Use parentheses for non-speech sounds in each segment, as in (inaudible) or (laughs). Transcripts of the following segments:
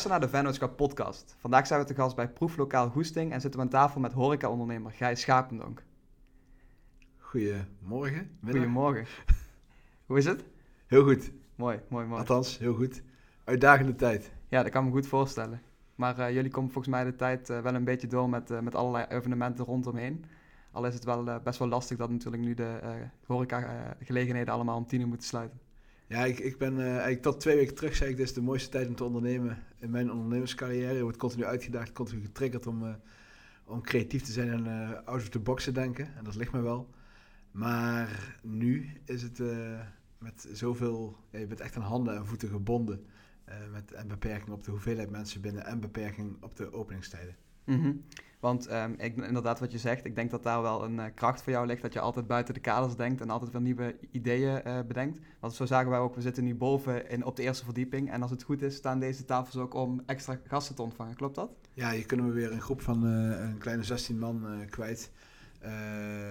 luistert naar de Vennootschap podcast. Vandaag zijn we te gast bij Proeflokaal Goesting en zitten we aan tafel met horecaondernemer Gijs Schapendonk. Goedemorgen. middag. Goedemorgen. Hoe is het? Heel goed. Mooi, mooi, mooi. Althans, heel goed. Uitdagende tijd. Ja, dat kan me goed voorstellen. Maar eh, jullie komen volgens mij de tijd eh, wel een beetje door met, eh, met allerlei evenementen rondomheen. Al is het wel best wel lastig dat natuurlijk nu de horeca-gelegenheden allemaal om tien uur moeten sluiten. Ja, ik, ik ben eh, eigenlijk tot twee weken terug zei ik, dit is de mooiste tijd om te ondernemen in mijn ondernemerscarrière. Je wordt continu uitgedaagd, continu getriggerd om, eh, om creatief te zijn en eh, out of the box te denken. En dat ligt me wel. Maar nu is het met zoveel, je bent echt aan handen en voeten gebonden. met een beperking op de hoeveelheid mensen binnen en beperking op de openingstijden. Mhm. Want ehm, ik, inderdaad, wat je zegt, ik denk dat daar wel een eh, kracht voor jou ligt. Dat je altijd buiten de kaders denkt en altijd wel nieuwe ideeën eh, bedenkt. Want zo zagen wij ook, we zitten nu boven in, op de eerste verdieping. En als het goed is, staan deze tafels ook om extra gasten te ontvangen. Klopt dat? Ja, hier kunnen we weer een groep van eh, een kleine 16 man kwijt.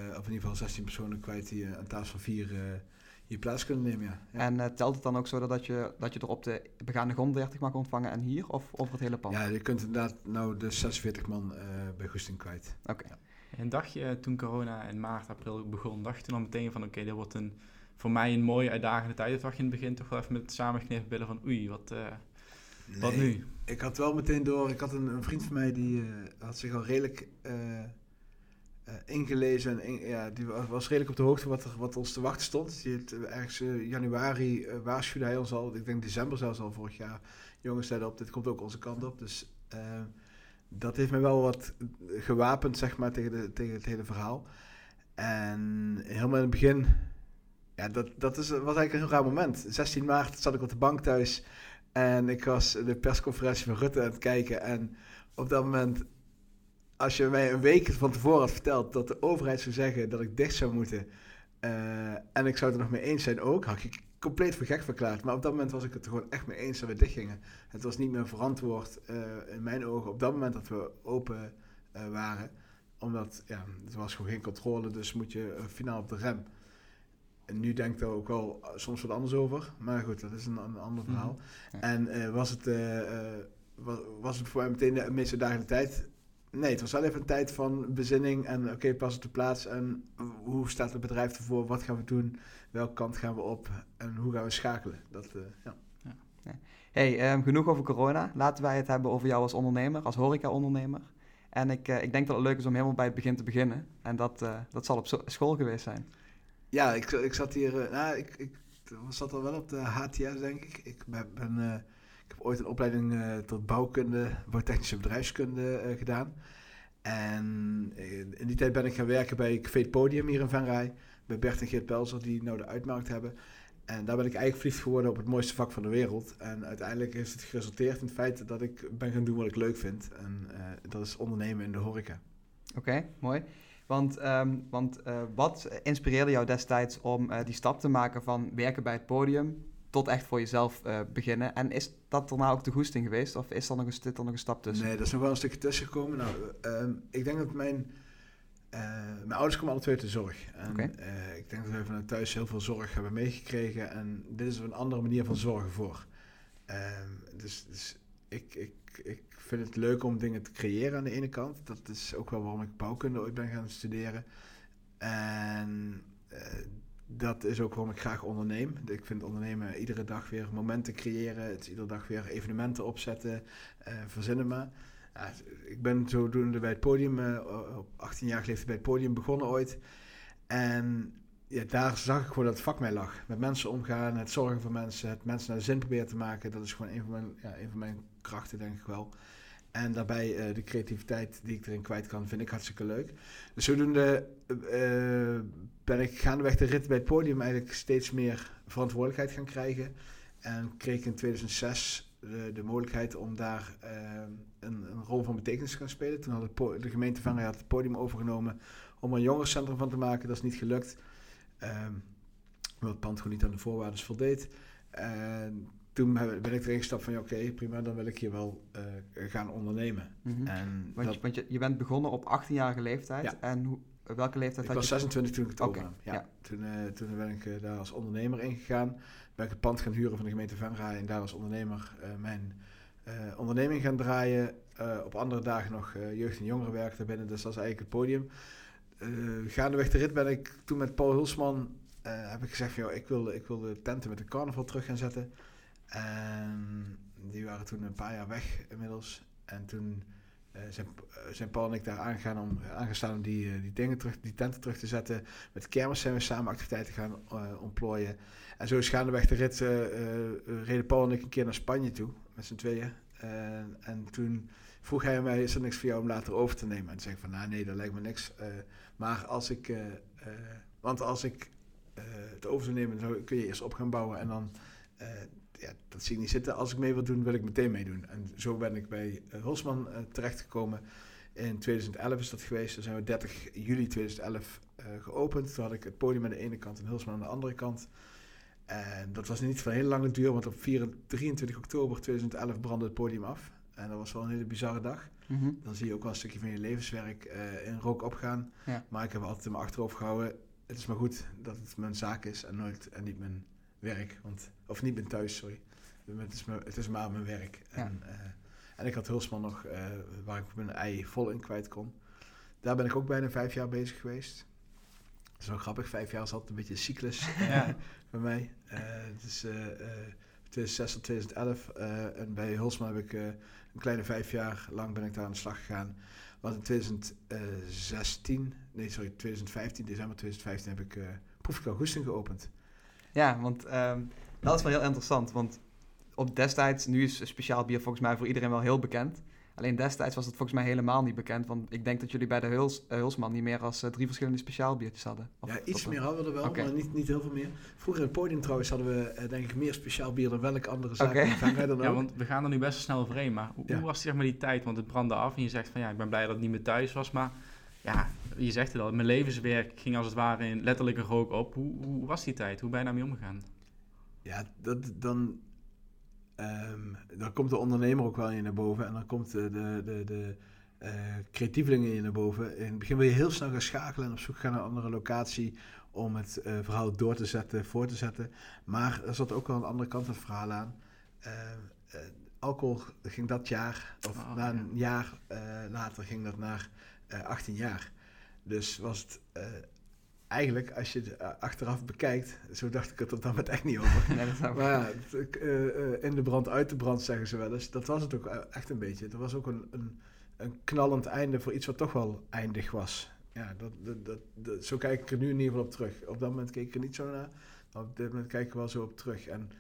Of in ieder geval 16 personen kwijt die aan tafel van vier eh, hier plaats kunnen nemen. Ja. Ja. En eh, telt het dan ook zo dat je, dat je er op de begaande grond 30 mag ontvangen en hier? Of over het hele pand? ja, je kunt inderdaad nou de 46 man eh, bij Goesting kwijt. Oké. En dacht je toen corona in maart, april begon, dacht je toen al meteen van oké, dit wordt een, voor mij een mooie uitdagende tijd. Of dacht je in het begin toch wel even met samengeknepen billen van oei, wat, eh, wat nu? Ik had wel meteen door, ik had een, een vriend van mij die eh, had zich al redelijk eh, eh, ingelezen. En ja, die wa- was redelijk op de hoogte wat, er, wat ons te wachten stond. Die had, eh, ergens eh, januari eh, waarschuwde hij ons al, ik denk december zelfs al vorig jaar. Jongens, let op, dit komt ook onze kant op. Dus eh, dat heeft mij wel wat gewapend, zeg maar, tegen, de, tegen het hele verhaal. En helemaal in het begin, ja, dat, dat is, was eigenlijk een heel raar moment. 16 maart zat ik op de bank thuis en ik was de persconferentie van Rutte aan het kijken. En op dat moment, als je mij een week van tevoren had verteld dat de overheid zou zeggen dat ik dicht zou moeten. eh, en ik zou het er nog mee eens zijn ook, had ik compleet voor gek verklaard. Maar op dat moment was ik het er gewoon echt mee eens dat we dicht gingen. Het was niet meer verantwoord eh, in mijn ogen op dat moment dat we open eh, waren. Omdat, ja, er was gewoon geen controle, dus moet je finaal op de rem. En nu denk ik daar ook wel soms wat anders over. Maar goed, dat is een, een ander Mhm. verhaal. Ja. En was, het, eh, eh, wa- was het voor mij meteen de meest uitdagende tijd? Nee, het was wel even een tijd van bezinning en oké, pas op de plaats en hoe staat het bedrijf ervoor? Wat gaan we doen? Welke kant gaan we op? En hoe gaan we schakelen? Dat, eh, ja. Hey, ehm, genoeg over corona. Laten wij het hebben over jou als ondernemer, als horeca-ondernemer. En ik, eh, ik denk dat het leuk is om helemaal bij het begin te beginnen. En dat, eh, dat zal op school geweest zijn. Ja, ik, ik zat hier. nou, ik, ik zat al wel op de HTS, denk ik. Ik, ben, ik heb ooit een opleiding eh, tot bouwkunde, bouwtechnische bedrijfskunde eh, gedaan. En eh, in die tijd ben ik gaan werken bij Café Podium hier in Venray. Bij Bert en Geert Pelzer, die nou de uitmarkt hebben. En daar ben ik eigenlijk verliefd geworden op het mooiste vak van de wereld. En uiteindelijk heeft het geresulteerd in het feit dat ik ben gaan doen wat ik leuk vind. En dat is ondernemen in de horeca. Oké, mooi. Want, ehm, want wat inspireerde jou destijds om die stap te maken van werken bij het podium tot echt voor jezelf eh, beginnen? En is dat daarna ook de goesting geweest? Of is er nog een, zit er nog een stap tussen? Nee, er is nog wel een stukje tussen gekomen. Nou, ehm, ik denk dat mijn... eh, mijn ouders komen alle twee uit de zorg. En eh, ik denk dat we vanuit thuis heel veel zorg hebben meegekregen. En dit is een andere manier van zorgen voor. Ehm, dus dus ik, ik, ik vind het leuk om dingen te creëren aan de ene kant. Dat is ook wel waarom ik bouwkunde ooit ben gaan studeren. En dat is ook waarom ik graag onderneem. Ik vind ondernemen iedere dag weer momenten creëren. Het iedere dag weer evenementen opzetten. eh verzinnen maar. Ja, ik ben zodoende bij het podium, eh, op 18 jaar leeftijd bij het podium begonnen ooit. En ja, daar zag ik gewoon dat het vak mij lag. Met mensen omgaan, het zorgen voor mensen, het mensen naar zin proberen te maken. Dat is gewoon een van mijn, ja, een van mijn krachten, denk ik wel. En daarbij eh, de creativiteit die ik erin kwijt kan, vind ik hartstikke leuk. Dus zodoende eh, ben ik gaandeweg de rit bij het podium eigenlijk steeds meer verantwoordelijkheid gaan krijgen. En kreeg ik in 2006 de, de mogelijkheid om daar eh, een, een rol van betekenis te gaan spelen. Toen had de gemeente van had het podium overgenomen om er een jongerencentrum van te maken. Dat is niet gelukt. Ehm omdat het pand gewoon niet aan de voorwaarden voldeed. Toen ben ik erin gestapt van, ja, oké, prima, dan wil ik hier wel eh, gaan ondernemen. Mhm. En Want, dat, je, want je, je bent begonnen op 18-jarige leeftijd. Ja. En hoe, welke leeftijd ik had was je? 26 toen ik het overnam. Ja. ja. Toen, eh, toen ben ik eh, daar als ondernemer ingegaan. Ben ik het pand gaan huren van de gemeente Venray en daar als ondernemer mijn onderneming gaan draaien. op andere dagen nog jeugd- en jongerenwerk daarbinnen. Dus dat is eigenlijk het podium. gaandeweg de rit ben ik toen met Paul Hulsman... heb ik gezegd van, joh, ik wil, ik wil de tenten met de carnaval terug gaan zetten. En die waren toen een paar jaar weg inmiddels. En toen uh, zijn, uh, zijn Paul en ik daar aangegaan om, aangestaan om die, die, dingen terug, die tenten terug te zetten. Met kermis zijn we samen activiteiten gaan ontplooien. En zo is gaandeweg de rit reden Paul en ik een keer naar Spanje toe, met z'n tweeën. en toen vroeg hij mij, is er niks voor jou om later over te nemen? En toen zei ik van, nou nee, dat lijkt me niks. maar als ik, want als ik het over zou nemen, dan kun je eerst op gaan bouwen en dan ja, dat zie ik niet zitten. Als ik mee wil doen, wil ik meteen meedoen. En zo ben ik bij uh, Hulsman uh, terechtgekomen. In 2011 is dat geweest. Toen zijn we 30 juli 2011 uh, geopend. Toen had ik het podium aan de ene kant en Hulsman aan de andere kant. En dat was niet van hele lange duur, want op 4, 23 oktober 2011 brandde het podium af. En dat was wel een hele bizarre dag. Mm -hmm. Dan zie je ook wel een stukje van je levenswerk in rook opgaan. Ja. Maar ik heb altijd in mijn achterhoofd gehouden. Het is maar goed dat het mijn zaak is en, nooit, en niet mijn werk. Want, of niet mijn thuis, sorry. Het is, maar, het is maar mijn werk. En, uh, en ik had Hulsman nog, uh, waar ik mijn ei vol in kwijt kon. Daar ben ik ook bijna vijf jaar bezig geweest. Dat is wel grappig, vijf jaar is altijd een beetje een cyclus ja. bij mij. Uh, het is 2006 tot 2011 en bij Hulsman heb ik een kleine vijf jaar lang ben ik daar aan de slag gegaan. Want in 2016, nee sorry, 2015, december 2015 heb ik uh, Proefik Augustin geopend. Ja, want um, dat is wel heel interessant. Want op destijds, nu is speciaal bier volgens mij voor iedereen wel heel bekend. Alleen destijds was het volgens mij helemaal niet bekend. Want ik denk dat jullie bij de Huls, uh, Hulsman niet meer als uh, drie verschillende speciaalbiertjes hadden. Of, ja, iets meer hadden we er wel, okay. maar niet, niet heel veel meer. Vroeger in het podium trouwens hadden we uh, denk ik meer speciaal bier dan welke andere zaak. Okay. ja, want we gaan er nu best wel snel overheen. Maar hoe, ja. hoe was zeg maar, die tijd? Want het brandde af en je zegt van ja, ik ben blij dat het niet meer thuis was. Maar ja, je zegt het al, mijn levenswerk ging als het ware in letterlijke rook op. Hoe, hoe was die tijd? Hoe ben je daarmee omgegaan? Ja, dat, dan, um, dan komt de ondernemer ook wel in naar boven. En dan komt de, de, de, de uh, creatievelingen in naar boven. In het begin wil je heel snel gaan schakelen en op zoek gaan naar een andere locatie om het uh, verhaal door te zetten, voor te zetten. Maar er zat ook wel een andere kant van het verhaal aan. Uh, alcohol ging dat jaar, of oh, na een jaar later ging dat naar 18 jaar. Dus was het eigenlijk, als je het eh, achteraf bekijkt, zo dacht ik het er dan met echt niet over. (laughs) nee, maar ja, uh, in de brand, uit de brand zeggen ze wel eens. Dat was het ook echt een beetje. Het was ook een, een, een knallend einde voor iets wat toch wel eindig was. Ja, dat, dat, dat, zo kijk ik er nu in ieder geval op terug. Op dat moment keek ik er niet zo naar. Maar op dit moment kijk ik er wel zo op terug. En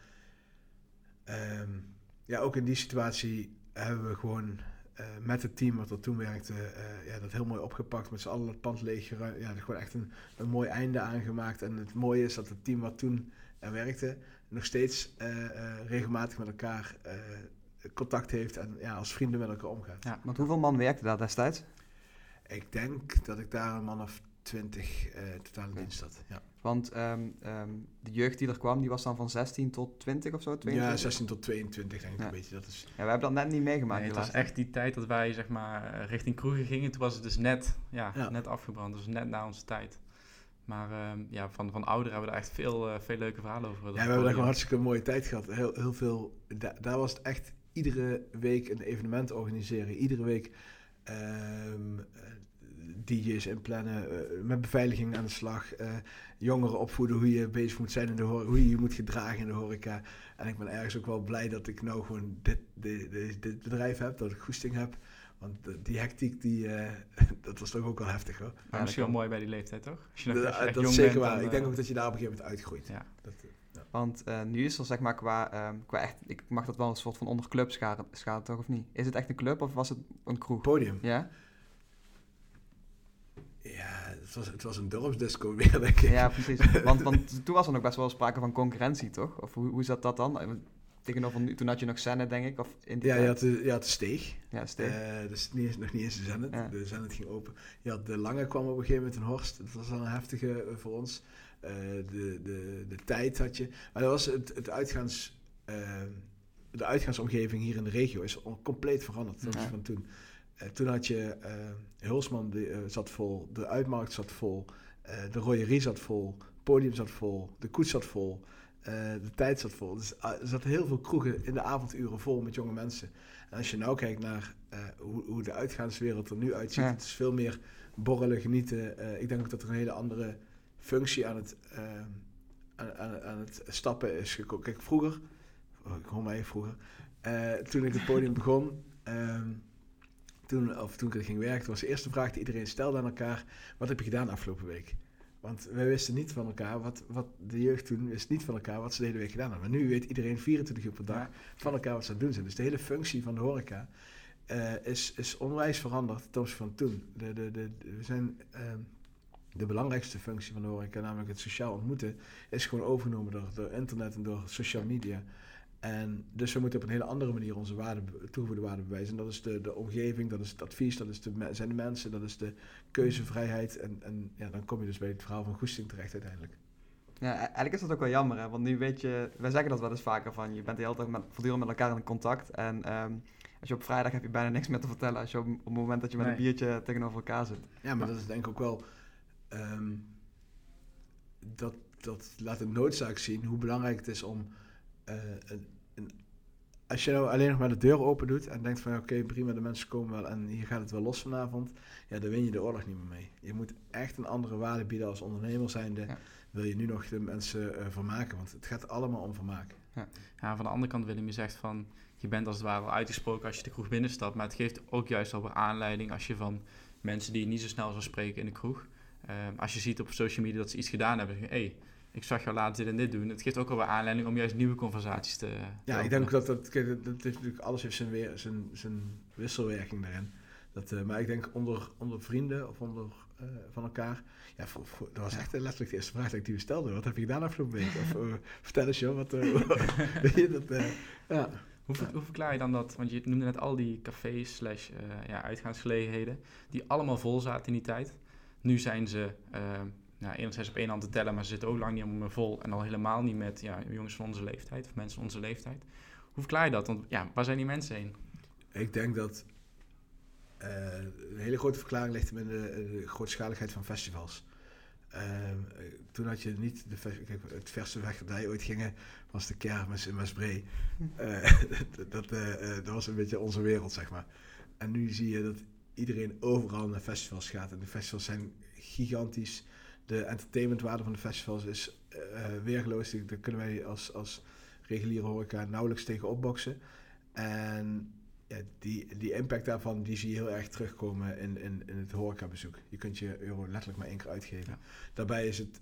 um, ja, ook in die situatie hebben we gewoon uh, met het team wat er toen werkte, uh, ja, dat heel mooi opgepakt. Met z'n allen het pand leeg. Ja, gewoon echt een, een mooi einde aangemaakt. En het mooie is dat het team wat toen er werkte, nog steeds uh, regelmatig met elkaar contact heeft. En ja, als vrienden met elkaar omgaat. Ja, want hoeveel man werkte daar destijds? Ik denk dat ik daar een man of twintig totale dienst had. Ja. Want um, um, de jeugd die er kwam, die was dan van 16 tot 20 of zo? 22? Ja, 16 tot 22 denk ik ja. een beetje. Dat is... Ja, we hebben dat net niet meegemaakt. Nee, het was echt die tijd dat wij zeg maar richting kroegen gingen. Toen was het dus net, ja, ja. net afgebrand. Dus net na onze tijd. Maar um, ja, van, van ouderen hebben we er echt veel, uh, veel leuke verhalen over. Ja, we hebben echt een hartstikke mooie tijd gehad. Heel, heel veel, da daar was het echt iedere week een evenement organiseren. Iedere week DJ's en plannen, uh, met beveiliging aan de slag, uh, jongeren opvoeden hoe je bezig moet zijn in de horeca, hoe je je moet gedragen in de horeca. En ik ben ergens ook wel blij dat ik nou gewoon dit, dit, dit, dit bedrijf heb, dat ik goesting heb. Want die hectiek, die, uh, (laughs) dat was toch ook wel heftig hoor. Maar ja, misschien wel mooi bij die leeftijd, toch? Als je nog, als je dat is zeker bent, waar. Dan, ik denk ook dat je daar op een gegeven moment uitgroeit. Ja. Dat, ja. Want nu is er zeg maar qua, um, qua echt, ik mag dat wel een soort van onder club schaden, toch of niet? Is het echt een club of was het een kroeg? Podium. Ja? Het was, het was een dorpsdisco weer, denk ik. Ja, precies. (laughs) Want, want toen was er nog best wel sprake van concurrentie, toch? Of hoe, hoe zat dat dan? Tegenover nu, toen had je nog Zenit, denk ik? Of in die ja, je had, de, je had de Steeg. Ja, Steeg. Uh, dus niet, nog niet eens de Zenit. Ja. De Zenit ging open. Je had de Lange kwam op een gegeven moment in Horst. Dat was dan een heftige uh, voor ons. Uh, de, de, de tijd had je. Maar dat was het, het uitgaans... de uitgaansomgeving hier in de regio is compleet veranderd. Dat ja. van toen. Uh, toen had je uh, Hulsman die, uh, zat vol, de uitmarkt zat vol, de royerie zat vol, het podium zat vol, de koets zat vol. de tijd zat vol. Dus er zaten heel veel kroegen in de avonduren vol met jonge mensen. En als je nou kijkt naar hoe, hoe, de uitgaanswereld er nu uitziet, het is veel meer borrelen, genieten. ik denk ook dat er een hele andere functie aan het, aan, aan, aan, het stappen is gekomen. Kijk, vroeger, oh, ik hoor mij vroeger, toen ik het podium begon, ehm, toen, of toen ik ging werken, was de eerste vraag die iedereen stelde aan elkaar: wat heb je gedaan afgelopen week? Want wij wisten niet van elkaar, wat, wat de jeugd toen wist niet van elkaar wat ze de hele week gedaan hebben. Maar nu weet iedereen 24 uur per dag van elkaar wat ze aan het doen zijn. Dus de hele functie van de horeca uh, is, is onwijs veranderd ten opzichte van toen. De, de, de, we zijn, uh, de belangrijkste functie van de horeca, namelijk het sociaal ontmoeten, is gewoon overgenomen door, door internet en door social media. En dus we moeten op een hele andere manier onze waarde, toegevoegde waarde bewijzen. En dat is de, de omgeving, dat is het advies, dat is de, zijn de mensen, dat is de keuzevrijheid. En, en ja, dan kom je dus bij het verhaal van goesting terecht uiteindelijk. Ja, e-, eigenlijk is dat ook wel jammer, hè? want nu weet je, wij zeggen dat wel eens vaker van, je bent de hele tijd met, voortdurend met elkaar in contact. En ehm, als je op vrijdag heb je bijna niks meer te vertellen als je op, op het moment dat je met een biertje tegenover elkaar zit. Ja, maar dat is denk ik ook wel, ehm, dat, dat laat een noodzaak zien hoe belangrijk het is om uh, als je nou alleen nog maar de deur open doet en denkt van oké, prima, de mensen komen wel en hier gaat het wel los vanavond, ja, dan win je de oorlog niet meer mee. Je moet echt een andere waarde bieden als ondernemer zijnde. Wil je nu nog de mensen uh, vermaken, want het gaat allemaal om vermaken. Ja. ja, van de andere kant Willem, je zegt van je bent als het ware al uitgesproken als je de kroeg binnenstapt, maar het geeft ook juist al weer aanleiding als je van mensen die je niet zo snel zou spreken in de kroeg, uh, als je ziet op social media dat ze iets gedaan hebben, hé, hey, ik zag jou laten dit en dit doen. Het geeft ook alweer aanleiding om juist nieuwe conversaties te. ja, ik denk dat dat, dat, dat is natuurlijk alles heeft zijn, weer, zijn, zijn wisselwerking daarin. Dat, uh, maar ik denk onder, onder vrienden of onder uh, van elkaar. Ja, voor, voor, dat was echt letterlijk de eerste vraag die we stelden. Wat heb je gedaan afgelopen week? Of uh, (laughs) vertel eens joh, wat. (laughs) weet je, dat, ja. Hoe, hoe, verklaar je dan dat? Want je noemde net al die cafés slash ja, uitgaansgelegenheden die allemaal vol zaten in die tijd. Nu zijn ze nou, enerzijds op één hand te tellen, maar ze zitten ook lang niet helemaal meer vol. En al helemaal niet met ja, jongens van onze leeftijd of mensen van onze leeftijd. Hoe verklaar je dat? Want ja, waar zijn die mensen heen? Ik denk dat uh, een hele grote verklaring ligt in de, de grootschaligheid van festivals. Uh, toen had je niet de kijk, het verste weg dat wij ooit gingen, was de kermis in Westbree. Uh, (laughs) dat, dat was een beetje onze wereld, zeg maar. En nu zie je dat iedereen overal naar festivals gaat. En de festivals zijn gigantisch de entertainmentwaarde van de festivals is uh, weergeloos. Daar kunnen wij als, als reguliere horeca nauwelijks tegen opboksen. En ja, die, die impact daarvan die zie je heel erg terugkomen in, in, in het horecabezoek. Je kunt je euro letterlijk maar één keer uitgeven. Daarbij is het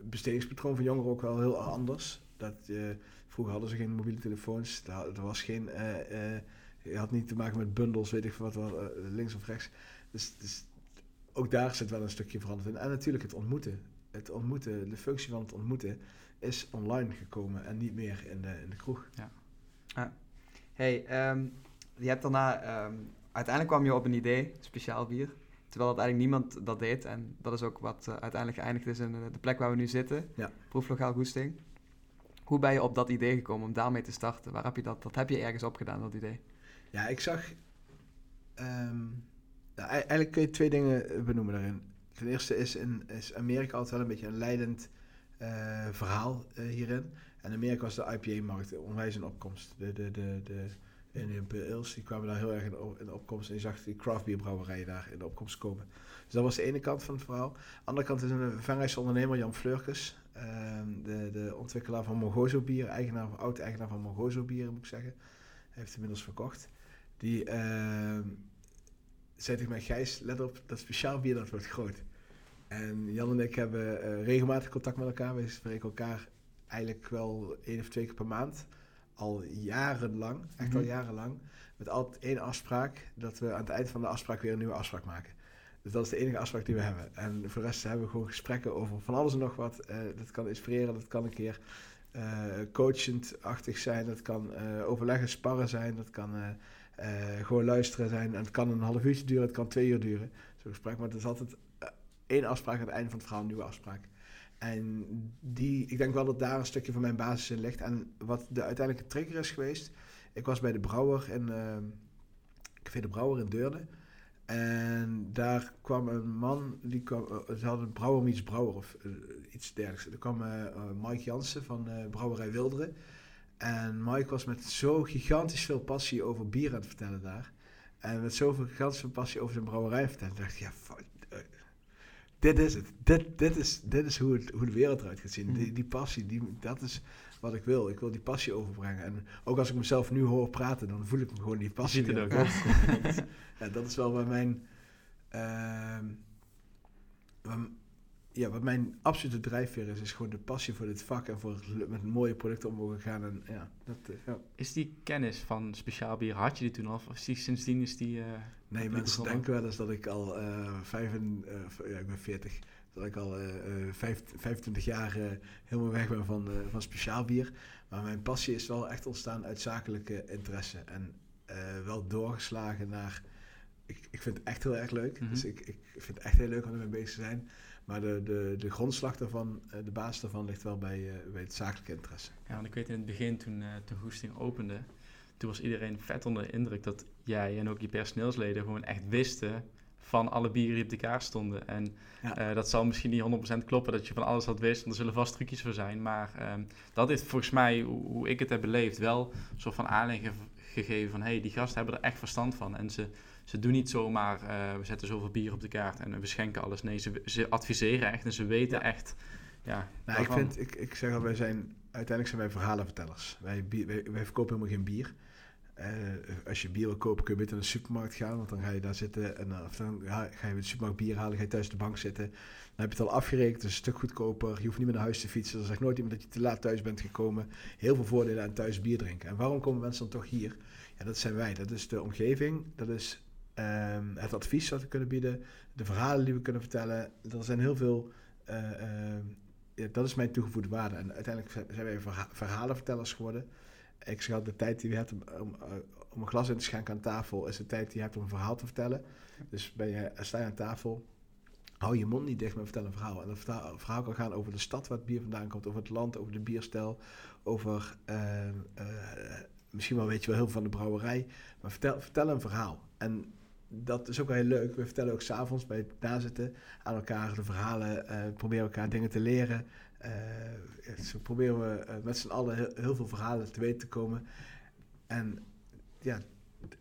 bestedingspatroon van jongeren ook wel heel anders. Dat, uh, vroeger hadden ze geen mobiele telefoons. Er, was geen, uh, je had niet te maken met bundels, weet ik wat, links of rechts. Dus, dus ook daar zit wel een stukje veranderd in. En natuurlijk het ontmoeten. Het ontmoeten, de functie van het ontmoeten is online gekomen en niet meer in de, in de kroeg. Ja. Hey, um, je hebt daarna, um, uiteindelijk kwam je op een idee, speciaal bier. Terwijl uiteindelijk niemand dat deed. En dat is ook wat uh, uiteindelijk geëindigd is in de plek waar we nu zitten. Ja. Proeflokaal Goesting. Hoe ben je op dat idee gekomen om daarmee te starten? Waar heb je dat, dat heb je ergens opgedaan, dat idee? Ja, ik zag... Um, eigenlijk kun je twee dingen benoemen daarin. Ten eerste is, in, is Amerika altijd wel een beetje een leidend uh, verhaal uh, hierin. En Amerika was de IPA-markt onwijs in opkomst. De, de, de, de Indian die kwamen daar heel erg in, opkomst. En je zag die craft beer brouwerijen daar in de opkomst komen. Dus dat was de ene kant van het verhaal. De andere kant is een Venrijse ondernemer, Jan Fleurkes. Uh, de, de ontwikkelaar van Mongozo bier, eigenaar, oud-eigenaar van Mongozo bier moet ik zeggen. Hij heeft inmiddels verkocht. Die ehm, zei tegen mij, Gijs, let op, dat speciaal bier dat wordt groot. En Jan en ik hebben uh, regelmatig contact met elkaar. We spreken elkaar eigenlijk wel één of twee keer per maand. Al jarenlang, echt al mhm. jarenlang. Met altijd één afspraak, dat we aan het eind van de afspraak weer een nieuwe afspraak maken. Dus dat is de enige afspraak die we hebben. En voor de rest hebben we gewoon gesprekken over van alles en nog wat. Uh, dat kan inspireren, dat kan een keer uh, coachend-achtig zijn. Dat kan overleggen, sparren zijn. Dat kan gewoon luisteren zijn. En het kan een half uurtje duren, het kan twee uur duren. Zo'n gesprek. Maar het is altijd uh, één afspraak aan het einde van het verhaal, een nieuwe afspraak. En die, ik denk wel dat daar een stukje van mijn basis in ligt. En wat de uiteindelijke trigger is geweest. Ik was bij de brouwer in, uh, Café de Brouwer in Deurne. En daar kwam een man, die kwam, ze hadden Brouwer Meets Brouwer of iets dergelijks. Er kwam Mike Jansen van Brouwerij Wilderen. En Mike was met zo gigantisch veel passie over bier aan het vertellen daar. En met zoveel gigantische passie over zijn brouwerij vertellen. dacht ik, ja, dit is het. Dit, dit, is, dit is hoe, het, hoe de wereld eruit gaat zien. Mhm. Die, die passie, die, dat is wat ik wil. Ik wil die passie overbrengen. En ook als ik mezelf nu hoor praten, dan voel ik me gewoon die passie weer. ook, Dat, (laughs) ja, dat is wel bij mijn... waar- ja, wat mijn absolute drijfveer is, is gewoon de passie voor dit vak en voor met mooie producten om mogen gaan. En ja, dat, eh, ja. Is die kennis van speciaal bier, had je die toen al? Of is die, sindsdien is die... eh, Nee, mensen denken wel eens dat ik al eh vijf en, ja, ik ben 40, dat ik al vijf- 25 jaar helemaal weg ben van, van speciaal bier. Maar mijn passie is wel echt ontstaan uit zakelijke interesse. En wel doorgeslagen naar. Ik, ik vind het echt heel erg leuk. Mhm. Dus ik, ik vind het echt heel leuk om ermee bezig te zijn. Maar de, de, grondslag daarvan, eh, de basis daarvan, ligt wel bij, eh, bij het zakelijke interesse. Ja, want ik weet in het begin toen, eh toen Goesting opende, toen was iedereen vet onder de indruk dat jij en ook je personeelsleden gewoon echt wisten van alle bieren die op de kaart stonden. En Ja. eh, dat zal misschien niet 100% kloppen dat je van alles had wist, want er zullen vast trucjes voor zijn. Maar ehm, dat is volgens mij, hoe, hoe ik het heb beleefd, wel een soort van aanleiding ge- gegeven van hé, hey, die gasten hebben er echt verstand van. En ze, ze doen niet zomaar, eh, we zetten zoveel bier op de kaart en we schenken alles. Nee, ze, ze adviseren echt en ze weten Ja. echt. Ja, Nou, ik, vind, ik, ik zeg al, wij zijn, uiteindelijk zijn wij verhalenvertellers. Wij, wij verkopen helemaal geen bier. Eh, als je bier wil kopen, kun je beter naar de supermarkt gaan, want dan ga je daar zitten en dan, of dan ga je bij de supermarkt bier halen, ga je thuis op de bank zitten. Dan heb je het al afgerekend, het is een stuk goedkoper. Je hoeft niet meer naar huis te fietsen. Er zegt nooit iemand dat je te laat thuis bent gekomen. Heel veel voordelen aan thuis bier drinken. En waarom komen mensen dan toch hier? Ja, dat zijn wij. Dat is de omgeving. Dat is ehm, het advies dat we kunnen bieden. De verhalen die we kunnen vertellen. Er zijn heel veel... eh, ehm, ja, dat is mijn toegevoegde waarde. En uiteindelijk zijn wij verha- verhalenvertellers geworden. Ik altijd, de tijd die je hebt om, eh, om een glas in te schenken aan tafel... is de tijd die je hebt om een verhaal te vertellen. Dus ben je, sta je aan tafel... Hou je mond niet dicht, maar vertel een verhaal. En verta- verhaal kan gaan over de stad waar het bier vandaan komt, over het land, over de bierstijl, over eh, eh, misschien wel weet je wel heel veel van de brouwerij. Maar vertel, vertel een verhaal. En dat is ook wel heel leuk. We vertellen ook s'avonds bij het nazitten aan elkaar de verhalen, eh, proberen elkaar dingen te leren. Eh, zo proberen we eh, met z'n allen heel, heel veel verhalen te weten te komen. En ja,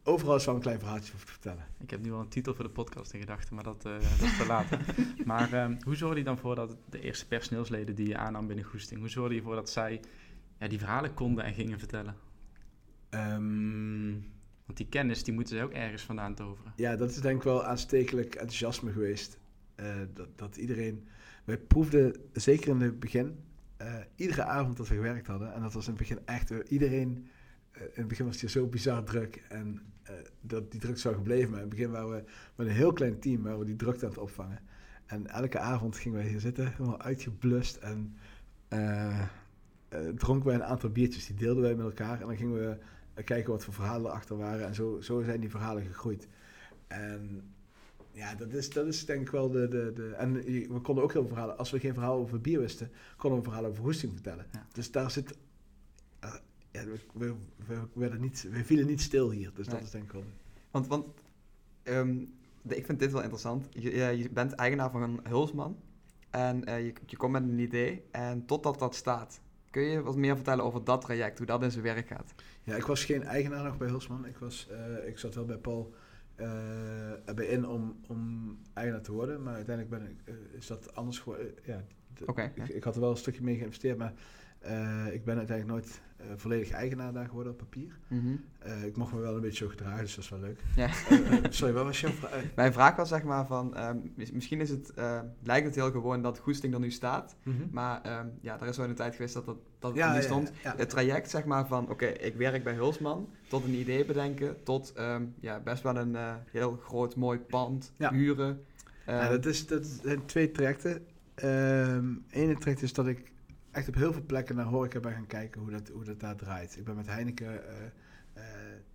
overal is wel een klein verhaaltje over te vertellen. Ik heb nu al een titel voor de podcast in gedachten, maar dat, eh, dat is te laat. (laughs) maar ehm, hoe zorgde je dan voor dat de eerste personeelsleden die je aannam binnen Goesting, hoe zorgde je ervoor dat zij ja, die verhalen konden en gingen vertellen? Ehm, Want die kennis, die moeten ze ook ergens vandaan toveren. Ja, dat is denk ik wel aanstekelijk enthousiasme geweest. Eh, dat, dat iedereen... Wij proefden, zeker in het begin, eh, iedere avond dat we gewerkt hadden... en dat was in het begin echt... eh, iedereen... in het begin was het zo bizar druk. En dat die druk zou gebleven. Maar in het begin waren we met een heel klein team... waar we die drukte aan het opvangen. En elke avond gingen wij hier zitten, helemaal uitgeblust. En eh, dronken wij een aantal biertjes. Die deelden wij met elkaar. En dan gingen we kijken wat voor verhalen erachter waren. En zo, zo zijn die verhalen gegroeid. En ja, dat is, dat is denk ik wel de... de, de en we konden ook heel veel verhalen... Als we geen verhaal over bier wisten, konden we een verhaal over hoesting vertellen. Ja. Dus daar zit... eh, ja, we, we, we, werden niet, we vielen niet stil hier. Dus dat is denk ik wel... Want, want ehm, de- ik vind dit wel interessant. Je, je, bent eigenaar van een hulsman en eh, je, je komt met een idee en totdat dat staat. Kun je wat meer vertellen over dat traject, hoe dat in zijn werk gaat? Ja, ik was geen eigenaar nog bij Hulsman. Ik, was, eh, ik zat wel bij Paul erbij in om, om eigenaar te worden. Maar uiteindelijk ben ik, eh, is dat anders geworden. Eh, ja, Oké, ja. ik, ik had er wel een stukje mee geïnvesteerd, maar eh, ik ben uiteindelijk nooit eh, volledig eigenaar daar geworden op papier. Mhm. Eh, ik mocht me wel een beetje zo gedragen, dus dat is wel leuk. Ja. Sorry, wat was jouw vraag? Mijn vraag was zeg maar van, ehm, mis- misschien is het, lijkt het heel gewoon dat Goesting er nu staat, mhm. maar ehm, ja, er is wel een tijd geweest dat, dat, dat Ja, niet stond. ja. Het traject zeg maar van, oké, ik werk bij Hulsman, tot een idee bedenken, tot ehm, ja, best wel een heel groot mooi pand, huren. Ja, dat, is, dat zijn twee trajecten. Ehm Ene traject is dat ik echt op heel veel plekken naar horeca ben gaan kijken hoe dat, hoe dat daar draait. Ik ben met Heineken, eh eh,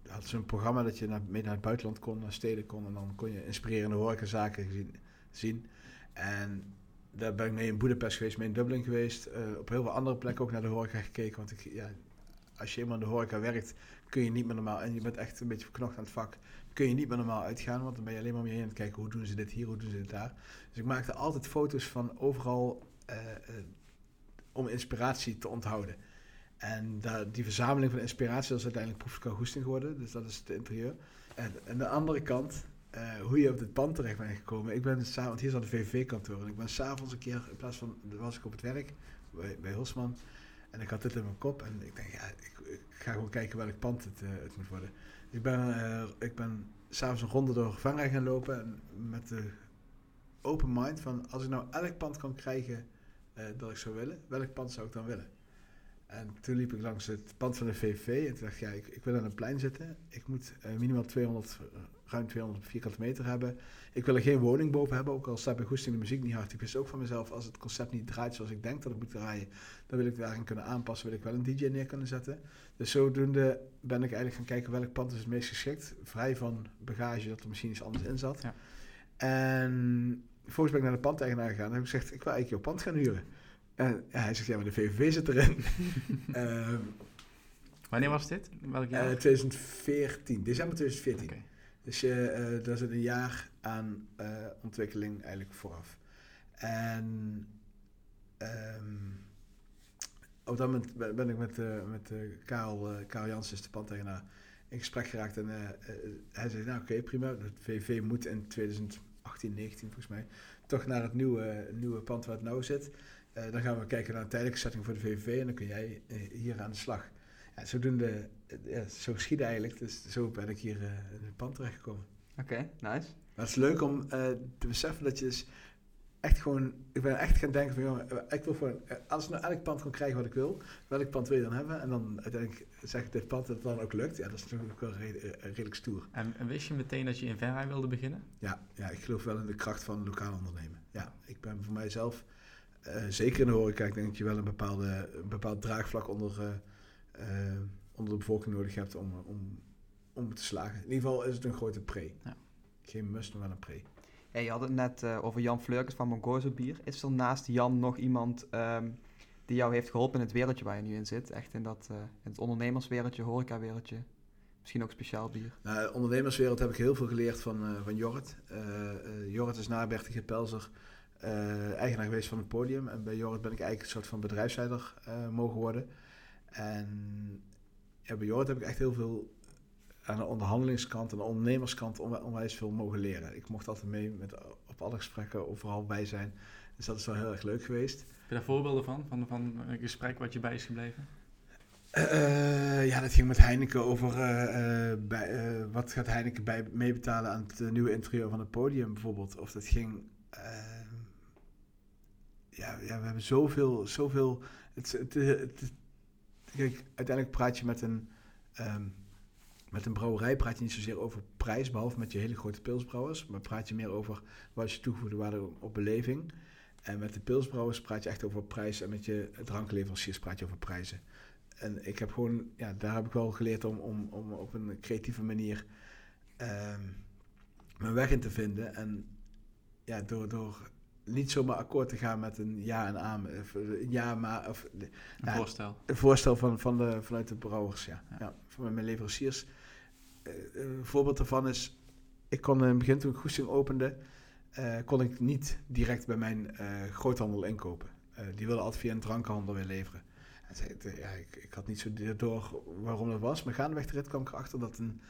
had ze een programma dat je naar, mee naar het buitenland kon, naar steden kon. En dan kon je inspirerende horecazaken gezien, zien. En daar ben ik mee in Boedapest geweest, mee in Dublin geweest. eh, op heel veel andere plekken ook naar de horeca gekeken. Want ik, ja, als je eenmaal in de horeca werkt, kun je niet meer normaal, en je bent echt een beetje verknocht aan het vak, kun je niet meer normaal uitgaan, want dan ben je alleen maar om je heen aan het kijken, hoe doen ze dit hier, hoe doen ze dit daar. Dus ik maakte altijd foto's van overal om inspiratie te onthouden. En die verzameling van inspiratie, is uiteindelijk Proefka Goesting geworden, dus dat is het interieur. En aan de andere kant, uh, hoe je op dit pand terecht bent gekomen. Ik ben s'avonds, want hier zat de VVV-kantoor, en ik ben s'avonds een keer, in plaats van, was ik op het werk, bij, bij Hosman, en ik had dit in mijn kop en ik denk, ja, ik, ga gewoon kijken welk pand het, uh, het moet worden. Ik ben, uh, ik ben s'avonds een ronde door Vanrij gaan lopen en met de open mind van, als ik nou elk pand kan krijgen dat ik zou willen, welk pand zou ik dan willen? En toen liep ik langs het pand van de VV en toen dacht ik, ja, ik, ik wil aan een plein zitten. Ik moet minimaal 200, ruim 200 vierkante meter hebben. Ik wil er geen woning boven hebben, ook al staat bij Goesting de muziek niet hard. Ik wist ook van mezelf, als het concept niet draait zoals ik denk dat het moet draaien, dan wil ik daarin kunnen aanpassen, wil ik wel een DJ neer kunnen zetten. Dus zodoende ben ik eigenlijk gaan kijken welk pand is het meest geschikt. Vrij van bagage, dat er misschien iets anders in zat. Ja. En volgens ben ik naar de pandeigenaar gegaan en heb ik gezegd, ik wil eigenlijk jouw pand gaan huren. En hij zegt, ja, maar de VVV zit erin. um, (laughs) Wanneer was dit? Welk jaar? Uh, 2014, december 2014. Okay. Dus uh, daar zit een jaar aan uh, ontwikkeling eigenlijk vooraf. En um, op dat moment ben ik met, met Karel, Karel Janssens, de pandeigenaar, in gesprek geraakt. En hij zei, nou oké, okay, prima. Het VV moet in 2018, 19 volgens mij, toch naar het nieuwe, nieuwe pand waar het nou zit. dan gaan we kijken naar een tijdelijke setting voor de VV en dan kun jij hier aan de slag. Ja, zodoende, ja, zo geschiedde eigenlijk. Dus zo ben ik hier in het pand terechtgekomen. Oké, okay, nice. Maar het is leuk om te beseffen dat je dus echt gewoon... Ik ben echt gaan denken van, jongen, ik wil gewoon... Als ik nou elk pand kan krijgen wat ik wil, welk pand wil je dan hebben? En dan uiteindelijk zeg ik dit pand dat het dan ook lukt. Ja, dat is natuurlijk wel redelijk stoer. En, en, wist je meteen dat je in Verrij wilde beginnen? Ja, ja, ik geloof wel in de kracht van lokaal ondernemen. Ja, ik ben voor mijzelf, uh, zeker in de horeca, ik denk dat je wel een, bepaalde, een bepaald draagvlak onder, uh, onder de bevolking nodig hebt om, om, om te slagen. In ieder geval is het een grote pre. Ja. Geen must, maar wel een pre. Je had het net uh, over Jan Fleurkens van Mongozo Bier. Is er naast Jan nog iemand um, die jou heeft geholpen in het wereldje waar je nu in zit? Echt in, dat, uh, in het ondernemerswereldje, horecawereldje? Misschien ook speciaal bier? Nou, ondernemerswereld heb ik heel veel geleerd van, uh, van Jorrit. Jorrit is na Bertie Pelzer eigenaar geweest van het podium. En bij Jorrit ben ik eigenlijk een soort van bedrijfsleider mogen worden. En bij Jorrit heb ik echt heel veel aan de onderhandelingskant en de ondernemerskant onwijs veel mogen leren. Ik mocht altijd mee met, op alle gesprekken overal bij zijn. Dus dat is wel heel erg leuk geweest. Heb je daar voorbeelden van, van, van een gesprek wat je bij is gebleven? Uh, ja, dat ging met Heineken over uh, uh, bij, wat gaat Heineken bij meebetalen aan het nieuwe interieur van het podium bijvoorbeeld. Of dat ging. ja, ja, we hebben zoveel. zoveel het, het, het, kijk, uiteindelijk praat je met een. Um, met een brouwerij praat je niet zozeer over prijs, behalve met je hele grote pilsbrouwers. Maar praat je meer over wat je toegevoegde waarde op beleving. En met de pilsbrouwers praat je echt over prijs. En met je drankleveranciers praat je over prijzen. En ik heb gewoon, ja, daar heb ik wel geleerd om, om, om op een creatieve manier um, mijn weg in te vinden. En ja, door, door niet zomaar akkoord te gaan met een ja en aan. Ja, maar. Of, een voorstel. Een voorstel van, van de, vanuit de brouwers, ja. ja. ja van mijn leveranciers. Uh, een voorbeeld daarvan is, ik kon in het begin toen ik Goesting opende, uh, kon ik niet direct bij mijn uh, groothandel inkopen. die wilde altijd via een drankhandel weer leveren. En zei, ja, ik, ik, had niet zo door waarom dat was, maar gaandeweg de rit kwam ik erachter dat een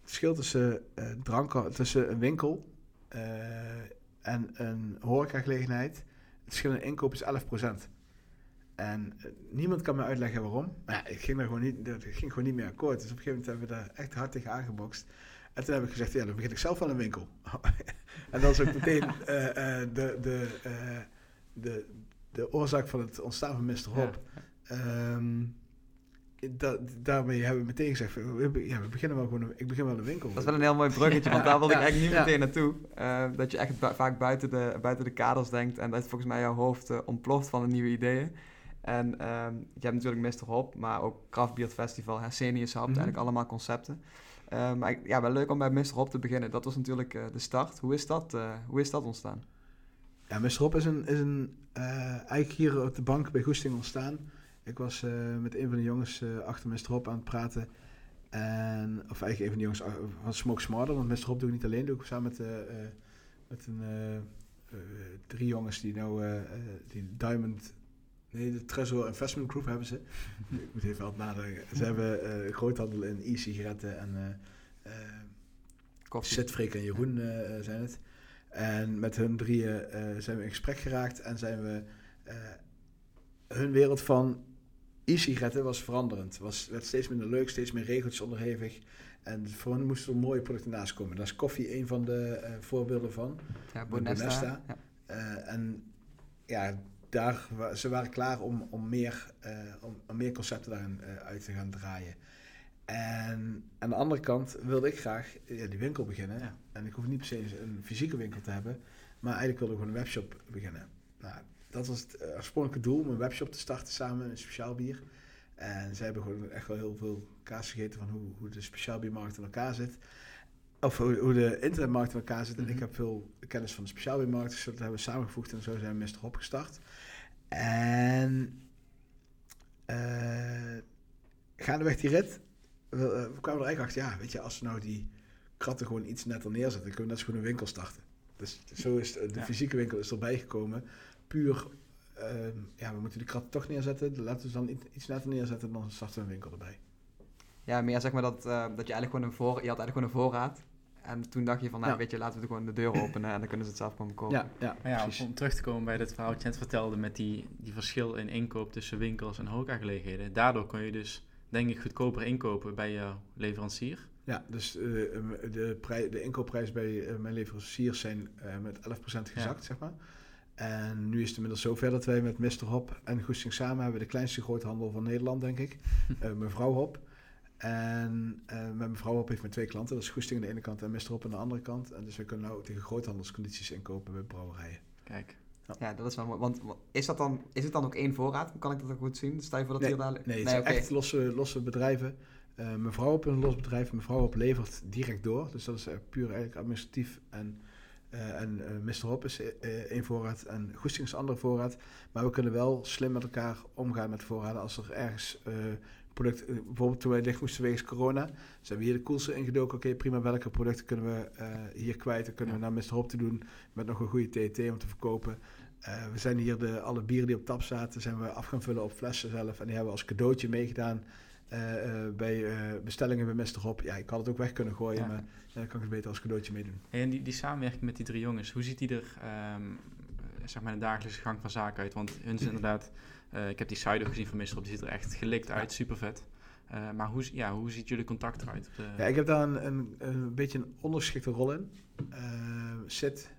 het verschil tussen, drank, tussen een winkel en een horecagelegenheid, het verschil in inkoop is 11%. En uh, niemand kan me uitleggen waarom. Maar ja, ik ging er gewoon niet, dat ging gewoon niet meer akkoord. Dus op een gegeven moment hebben we daar echt hard tegen aangebokst. En toen heb ik gezegd, ja, dan begin ik zelf wel een winkel. (laughs) en dat is ook meteen uh, (laughs) uh, de, de, de, de oorzaak van het ontstaan van Mr. Hop. Ja. Um, da, daarmee hebben we meteen gezegd, we, ja, we beginnen wel gewoon, een, ik begin wel een winkel. Dat is wel een heel mooi bruggetje, want (laughs) daar wilde ik eigenlijk niet meteen naartoe. Uh, dat je echt bu vaak buiten de, buiten de kaders denkt en dat volgens mij jouw hoofd uh, ontploft van de nieuwe ideeën. En um, je hebt natuurlijk Mr. Hop, maar ook Craft Beer Festival, Hersenius Hub, mm -hmm. eigenlijk allemaal concepten. Uh, maar ik, ja, wel leuk om bij Mr. Hop te beginnen. Dat was natuurlijk uh, de start. Hoe is dat, uh, hoe is dat ontstaan? Ja, Mr. Hop is, een, is een, eigenlijk hier op de bank bij Goesting ontstaan. Ik was met een van de jongens achter Mr. Hop aan het praten. En, of eigenlijk een van de jongens van Smoke Smarter, want Mr. Hop doe ik niet alleen, doe ik samen met, met een, drie jongens die nou die Diamond Nee, de Treasure Investment Group hebben ze. (laughs) ik moet even wat nadenken. Ze hebben uh, groothandel in e-sigaretten en uh, Zitfreek en Jeroen uh, zijn het. En met hun drieën zijn we in gesprek geraakt en zijn we... hun wereld van e-sigaretten was veranderend. Was, werd steeds minder leuk, steeds meer regeltjes onderhevig. En voor hen moesten er mooie producten naast komen. Daar is koffie een van de voorbeelden van. Ja, Bonesta. Bonesta. Ja. en ja, daar, ze waren klaar om, om, meer, uh, om, om, meer concepten daarin uit te gaan draaien. En aan de andere kant wilde ik graag ja, die winkel beginnen. En ik hoef niet per se een fysieke winkel te hebben, maar eigenlijk wilde ik gewoon een webshop beginnen. Nou, dat was het uh, oorspronkelijke doel, om een webshop te starten samen met een speciaal bier. En ze hebben gewoon echt wel heel veel kaas gegeten van hoe, hoe de speciaal biermarkt in elkaar zit. Of hoe, hoe de internetmarkt in elkaar zit. En ik mhm. heb veel kennis van de speciaal biermarkt, dus dat hebben we samengevoegd en zo zijn we Mr. Hop gestart. En uh, gaandeweg die rit, we, uh, we, kwamen er eigenlijk achter, ja, weet je, als we nou die kratten gewoon iets netter neerzetten, dan kunnen we net zo goed een winkel starten. Dus zo is de, de fysieke winkel is erbij gekomen. Puur, uh, ja, we moeten die kratten toch neerzetten, laten we ze dan iets netter neerzetten, dan starten we een winkel erbij. Ja, meer zeg maar dat, uh, dat je eigenlijk gewoon een, voor, je had eigenlijk gewoon een voorraad en toen dacht je van, nou weet je, laten we gewoon de deur openen en dan kunnen ze het zelf komen kopen. Ja, ja, ja om, terug te komen bij dat verhaal wat je net vertelde met die, die verschil in inkoop tussen winkels en horecagelegenheden. Daardoor kon je dus, denk ik, goedkoper inkopen bij je leverancier. Ja, dus uh, de, prij, de inkoopprijs bij uh, mijn leveranciers zijn uh, met 11% gezakt, zeg maar. En nu is het inmiddels zover dat wij met Mr. Hop en Goesting samen hebben de kleinste groothandel van Nederland, denk ik. (laughs) mevrouw Hop. En uh, met mijn vrouw op heeft met twee klanten. Dat is Goesting aan de ene kant en Mr. Op aan de andere kant. En dus we kunnen nou tegen groothandelscondities inkopen bij brouwerijen. Kijk. Ja. dat is wel mooi. Want is, dat dan, is het dan ook één voorraad? Kan ik dat ook goed zien? Stel je voor dat nee, hier daar... Nee, het nee, zijn echt losse, losse bedrijven. Uh, mevrouw op een los bedrijf. Mevrouw op levert direct door. Dus dat is uh, puur eigenlijk administratief. En, uh, en Mr. Hop is één voorraad en Goesting is een andere voorraad. Maar we kunnen wel slim met elkaar omgaan met voorraden. Als er ergens product, eh, bijvoorbeeld toen wij dicht moesten wegens corona, zijn we hier de koelsen ingedoken. Oké, prima, welke producten kunnen we hier kwijt? Dan kunnen we naar Mr. Hop te doen met nog een goede TT om te verkopen. Uh, we zijn hier de, alle bieren die op tap zaten, zijn we af gaan vullen op flessen zelf. En die hebben we als cadeautje meegedaan bij bestellingen bij Mr. Hop. Ja, ik had het ook weg kunnen gooien, maar dan kan ik het beter als cadeautje meedoen. en die, die samenwerking met die drie jongens, hoe ziet die er um, zeg maar de dagelijkse gang van zaken uit? Want hun is (clears throat) inderdaad ik heb die side gezien van Mister die ziet er echt gelikt uit, super vet. Maar hoe, ja, hoe ziet jullie contact eruit? De... Ja, ik heb daar een, een, een beetje een ondergeschikte rol in. Sid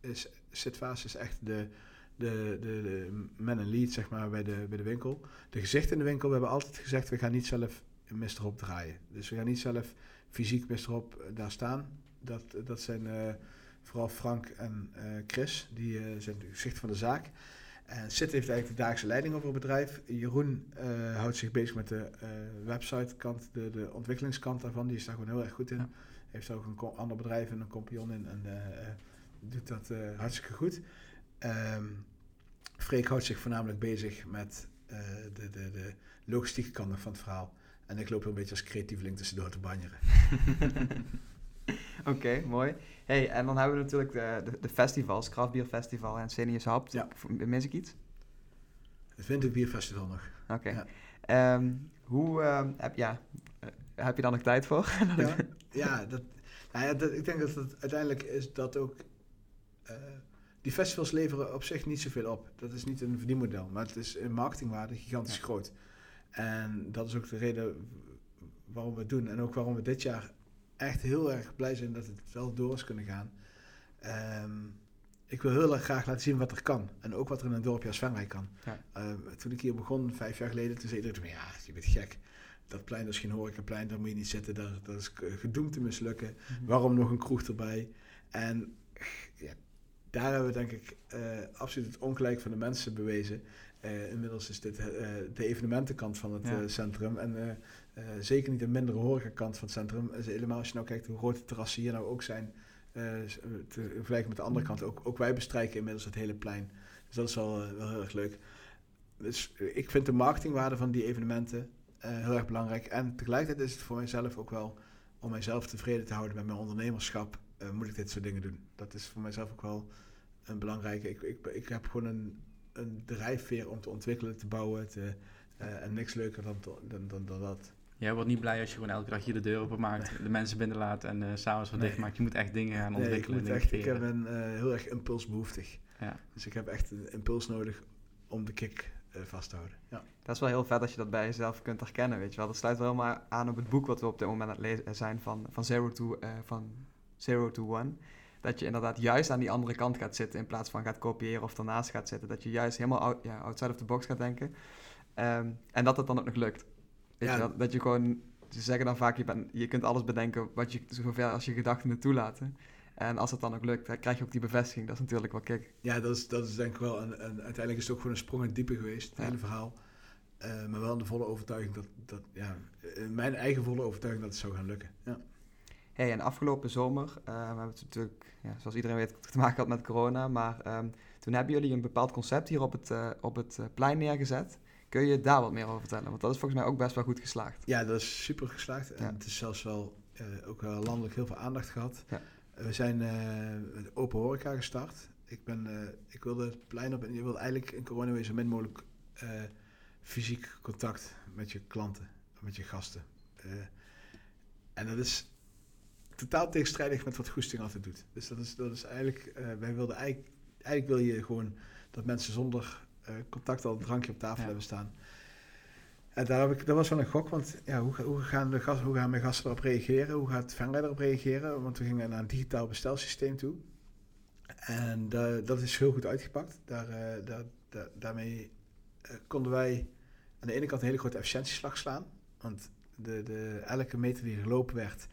is, is echt de, de, de, de man en lead zeg maar, bij, de, bij de winkel. De gezichten in de winkel, we hebben altijd gezegd, we gaan niet zelf Mr. Hop draaien. Dus we gaan niet zelf fysiek Mr. Hop daar staan. Dat, dat zijn uh, vooral Frank en uh, Chris, die uh, zijn de gezichten van de zaak. En Sid heeft eigenlijk de dagelijkse leiding over het bedrijf. Jeroen houdt zich bezig met de website-kant, de, de ontwikkelingskant daarvan. Die is daar gewoon heel erg goed in. Ja. Heeft ook een ander bedrijf en een compagnon in en doet dat hartstikke goed. Um, Freek houdt zich voornamelijk bezig met de, de, de logistieke kant van het verhaal. En ik loop een beetje als creatieveling tussendoor te banjeren. (laughs) Oké, mooi. Hey, en dan hebben we natuurlijk de, de, de festivals, Craft Festival en Seniors Hub. Ja. Mis ik iets? Het Winter Festival nog. Oké. Ehm, hoe, uh, heb, ja, uh, heb je dan nog tijd voor? (laughs) ja, ja, dat, nou ja dat, ik denk dat het uiteindelijk is dat ook... Uh, die festivals leveren op zich niet zoveel op. Dat is niet een verdienmodel, maar het is in marketingwaarde gigantisch groot. En dat is ook de reden waarom we het doen. En ook waarom we dit jaar echt heel erg blij zijn dat het wel door is kunnen gaan. Um, ik wil heel erg graag laten zien wat er kan. En ook wat er in een dorpje als Venray kan. Ja. Uh, toen ik hier begon, vijf jaar geleden, toen zei iedereen, ja, je bent gek. Dat plein dat is geen horecaplein, daar moet je niet zitten. Dat, dat is gedoemd te mislukken. Mhm. Waarom nog een kroeg erbij? En ja, daar hebben we denk ik uh, absoluut het ongelijk van de mensen bewezen. Uh, inmiddels is dit uh, de evenementenkant van het ja. centrum. En zeker niet de mindere horecakant van het centrum. helemaal als je nou kijkt hoe groot de terrassen hier nou ook zijn. Te vergelijken met de andere kant. Ook, ook wij bestrijken inmiddels het hele plein. Dus dat is wel, wel heel erg leuk. dus ik vind de marketingwaarde van die evenementen heel erg belangrijk. En tegelijkertijd is het voor mijzelf ook wel om mijzelf tevreden te houden met mijn ondernemerschap, uh, moet ik dit soort dingen doen. Dat is voor mijzelf ook wel een belangrijke. Ik, ik, ik heb gewoon een, een drijfveer om te ontwikkelen, te bouwen. Te, uh, en niks leuker dan, dan, dan, dan dat. Jij wordt niet blij als je gewoon elke dag je de deur openmaakt, nee. de mensen binnenlaat en uh, s'avonds wat nee. dicht maakt. Je moet echt dingen gaan ontwikkelen. Nee, ik, echt, ik ben uh, heel erg impulsbehoeftig. Ja. Dus ik heb echt een impuls nodig om de kick uh, vast te houden. Ja. Dat is wel heel vet als je dat bij jezelf kunt herkennen, weet je wel. Dat sluit wel helemaal aan op het boek wat we op dit moment aan het lezen zijn van, van, zero, to, van zero to One. Dat je inderdaad juist aan die andere kant gaat zitten in plaats van gaat kopiëren of ernaast gaat zitten. Dat je juist helemaal out, ja, outside of the box gaat denken. Um, en dat het dan ook nog lukt. Weet ja. je? Dat je gewoon, ze zeggen dan vaak, je, bent, je kunt alles bedenken wat je, zover als je gedachten het toelaten. En als het dan ook lukt, dan krijg je ook die bevestiging. Dat is natuurlijk wel kick. Ja, dat is, dat is denk ik wel. En, en uiteindelijk is het ook gewoon een sprong in het diepe geweest, het ja. hele verhaal. Uh, maar wel de volle overtuiging dat, dat ja, mijn eigen volle overtuiging dat het zou gaan lukken. Ja. Hey, en afgelopen zomer, uh, we hebben het natuurlijk, ja, zoals iedereen weet, te maken gehad met corona. Maar um, toen hebben jullie een bepaald concept hier op het, uh, op het plein neergezet. Kun je daar wat meer over vertellen? Want dat is volgens mij ook best wel goed geslaagd. Ja, dat is super geslaagd. En het is zelfs wel uh, ook wel landelijk heel veel aandacht gehad. Ja. We zijn open horeca gestart. Ik, ben, ik wilde het plein op en je wilde eigenlijk in corona zo min mogelijk fysiek contact met je klanten, met je gasten. en dat is totaal tegenstrijdig met wat Goesting altijd doet. Dus dat is, dat is eigenlijk, wij wilden eigenlijk, eigenlijk wil je gewoon dat mensen zonder uh, contact al een drankje op tafel ja. hebben staan. En daar heb ik, dat was wel een gok, want ja, hoe, hoe, gaan de gast, hoe gaan mijn gasten erop reageren? Hoe gaat Venray erop reageren? Want we gingen naar een digitaal bestelsysteem toe. En uh, dat is heel goed uitgepakt. Daar, daar, daar, daarmee konden wij aan de ene kant een hele grote efficiëntieslag slaan. Want de, de, elke meter die gelopen werd,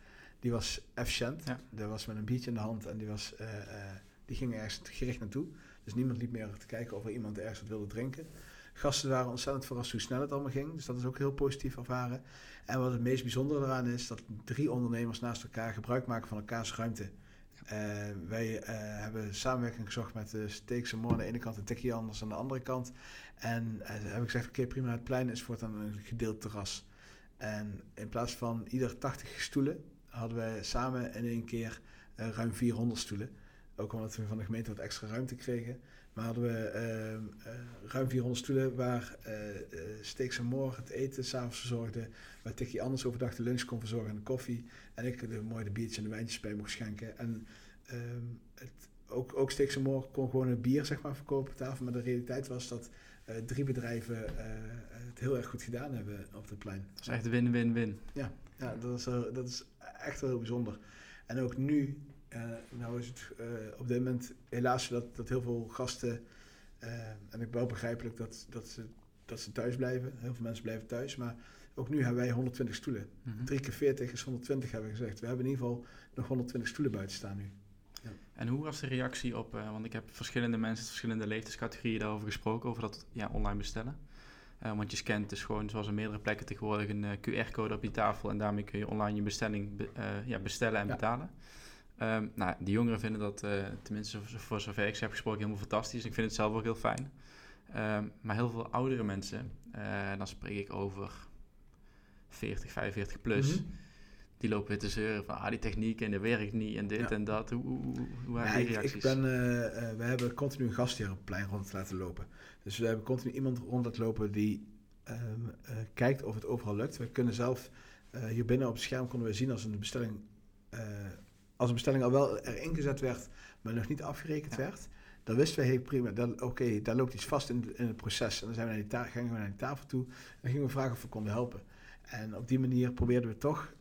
die was efficiënt. Ja. Was met een biertje in de hand en die, was, die ging ergens gericht naartoe. Dus niemand liep meer te kijken of er iemand ergens wat wilde drinken. Gasten waren ontzettend verrast hoe snel het allemaal ging. Dus dat is ook heel positief ervaren. En wat het meest bijzondere eraan is, dat drie ondernemers naast elkaar gebruik maken van elkaars ruimte. Uh, wij uh, hebben samenwerking gezocht met de Steekse Moor aan de ene kant en Tikkie Anders aan de andere kant. En heb ik gezegd, oké okay, prima, het plein is voortaan een gedeeld terras. En in plaats van ieder 80 stoelen, hadden wij samen in één keer ruim 400 stoelen. Ook omdat we van de gemeente wat extra ruimte kregen. Maar hadden we uh, uh, ruim 400 stoelen waar uh, Steeks en Morgen het eten s'avonds verzorgde. Waar Tikkie anders overdag de lunch kon verzorgen en de koffie. En ik de mooie de biertjes en de wijntjes bij mocht schenken. En um, het, ook, ook Steeks en Morgen kon gewoon een bier zeg maar, verkopen op tafel. Maar de realiteit was dat drie bedrijven het heel erg goed gedaan hebben op het plein. Dat is echt win-win-win. Ja, ja dat, is, dat is echt wel heel bijzonder. En ook nu uh, nou is het uh, op dit moment helaas dat, dat heel veel gasten, uh, en ik wel begrijpelijk dat, dat, ze, dat ze thuis blijven. Heel veel mensen blijven thuis, maar ook nu hebben wij 120 stoelen. Mm -hmm. 3 keer 40 is 120 hebben we gezegd. We hebben in ieder geval nog 120 stoelen buiten staan nu. Ja. En hoe was de reactie op, want ik heb verschillende mensen, verschillende leeftijdscategorieën daarover gesproken, over dat ja, online bestellen. Want je scant dus gewoon, zoals in meerdere plekken tegenwoordig, een QR-code op je tafel en daarmee kun je online je bestelling be, ja, bestellen en ja. betalen. Um, nou, die jongeren vinden dat, tenminste voor zover ik ze heb gesproken, helemaal fantastisch. Ik vind het zelf ook heel fijn. Um, maar heel veel oudere mensen, dan spreek ik over 40, 45 plus, mm -hmm. Die lopen weer te zeuren van ah, die techniek en dat werkt niet en dit ja. en dat. Hoe, hoe, hoe ja, die reacties? Ik, ben, uh, we hebben continu een gast hier op het plein rond laten lopen. Dus we hebben continu iemand rond laten lopen die um, kijkt of het overal lukt. We kunnen zelf, hier binnen op het scherm konden we zien als een bestelling als een bestelling al wel erin gezet werd, maar nog niet afgerekend ja. werd, dan wisten we, hey, prima, oké, okay, daar loopt iets vast in, in, het proces. En dan zijn we naar die gingen we naar die tafel toe en gingen we vragen of we konden helpen. En op die manier probeerden we toch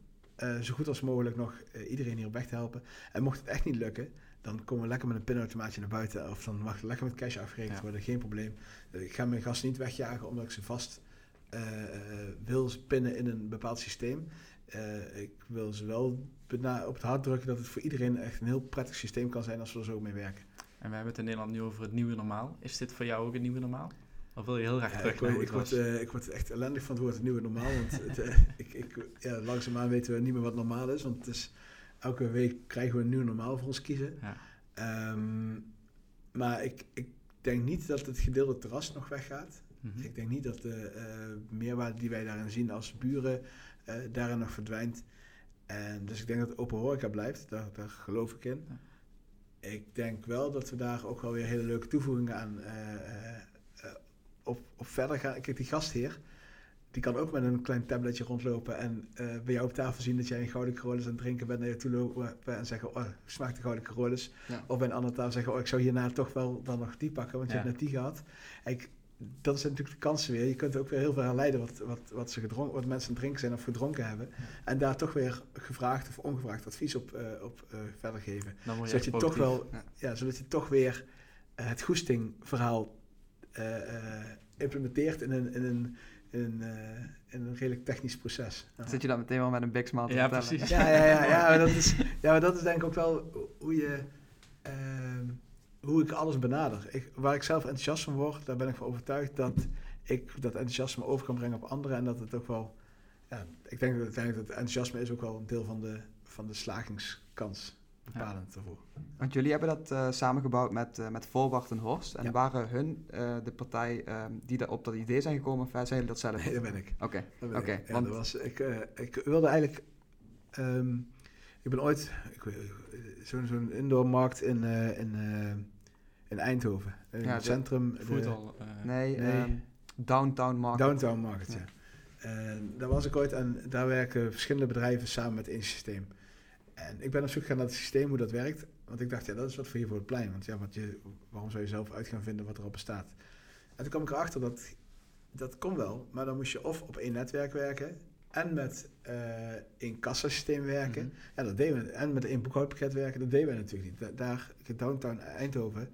uh, zo goed als mogelijk nog uh, iedereen hier op weg te helpen. En mocht het echt niet lukken, dan komen we lekker met een pinautomaatje naar buiten. Of dan mag lekker met cash afgerekend ja. worden, geen probleem. Uh, ik ga mijn gasten niet wegjagen omdat ik ze vast wil pinnen in een bepaald systeem. Ik wil ze wel op het hart drukken dat het voor iedereen echt een heel prettig systeem kan zijn als we er zo mee werken. En we hebben het in Nederland nu over het nieuwe normaal. Is dit voor jou ook het nieuwe normaal? Of wil je heel graag terug ik, word, ik, word, uh, ik word echt ellendig van het woord het nieuwe normaal. Want het, uh, (laughs) ik, ik, ja, langzaamaan weten we niet meer wat normaal is. Want het is, elke week krijgen we een nieuw normaal voor ons kiezen. Ja. Um, maar ik, ik denk niet dat het gedeelde terras nog weggaat. Mhm. Ik denk niet dat de meerwaarde die wij daarin zien als buren daarin nog verdwijnt. En dus ik denk dat open horeca blijft, daar, daar geloof ik in. Ik denk wel dat we daar ook wel weer hele leuke toevoegingen aan op, op verder gaan. Kijk, die gastheer, die kan ook met een klein tabletje rondlopen en uh, bij jou op tafel zien dat jij een gouden Carolus aan het drinken bent naar je toe lopen en zeggen, oh, smaakt de gouden Carolus. Of bij een andere tafel zeggen, oh, ik zou hierna toch wel dan nog die pakken, want je hebt net die gehad. Ik, dat is natuurlijk de kansen weer. Je kunt ook weer heel veel herleiden wat, wat, wat, ze gedronken, wat mensen aan het drinken zijn of gedronken hebben. En daar toch weer gevraagd of ongevraagd advies op, uh, op uh, verder geven. Zodat je toch wel, ja. zodat je toch weer het goestingverhaal implementeert in een, in een in, uh, in, een redelijk technisch proces. Zit je dan meteen wel met een big smile te ja, Precies. Ja, ja, ja, ja, maar dat is, (laughs) ja, maar dat is denk ik ook wel hoe je... Uh, hoe ik alles benader. Ik, waar ik zelf enthousiast van word, daar ben ik van overtuigd dat ik dat enthousiasme over kan brengen op anderen en dat het ook wel... Ja, ik denk dat uiteindelijk dat enthousiasme is ook wel een deel van de, van de slagingskans bepalend ja. ervoor. Want jullie hebben dat uh, samengebouwd met, uh, met Voorwacht en Horst. En waren hun uh, de partij um, die daar op dat idee zijn gekomen? Of zijn jullie dat zelf? Nee, dat ben ik. Oké. Okay. Okay. Ja, want... was, ik, ik wilde eigenlijk... Um, ik ben ooit... Zo'n zo indoormarkt in, in, in Eindhoven. In ja, het centrum. Voetbal. nee, nee. Um, Downtown Market. Downtown Market, ja. ja. En daar was ik ooit en daar werken verschillende bedrijven samen met één systeem. En ik ben op zoek gegaan naar het systeem, hoe dat werkt. Want ik dacht, ja, dat is wat voor je voor het plein. Want ja, wat je, waarom zou je zelf uit gaan vinden wat erop bestaat? En toen kwam ik erachter dat dat kon wel, maar dan moest je of op één netwerk werken en met uh, één kassasysteem werken. Mm Ja, dat deden we. En met één boekhoudpakket werken, dat deden we natuurlijk niet. Daar, Downtown Eindhoven,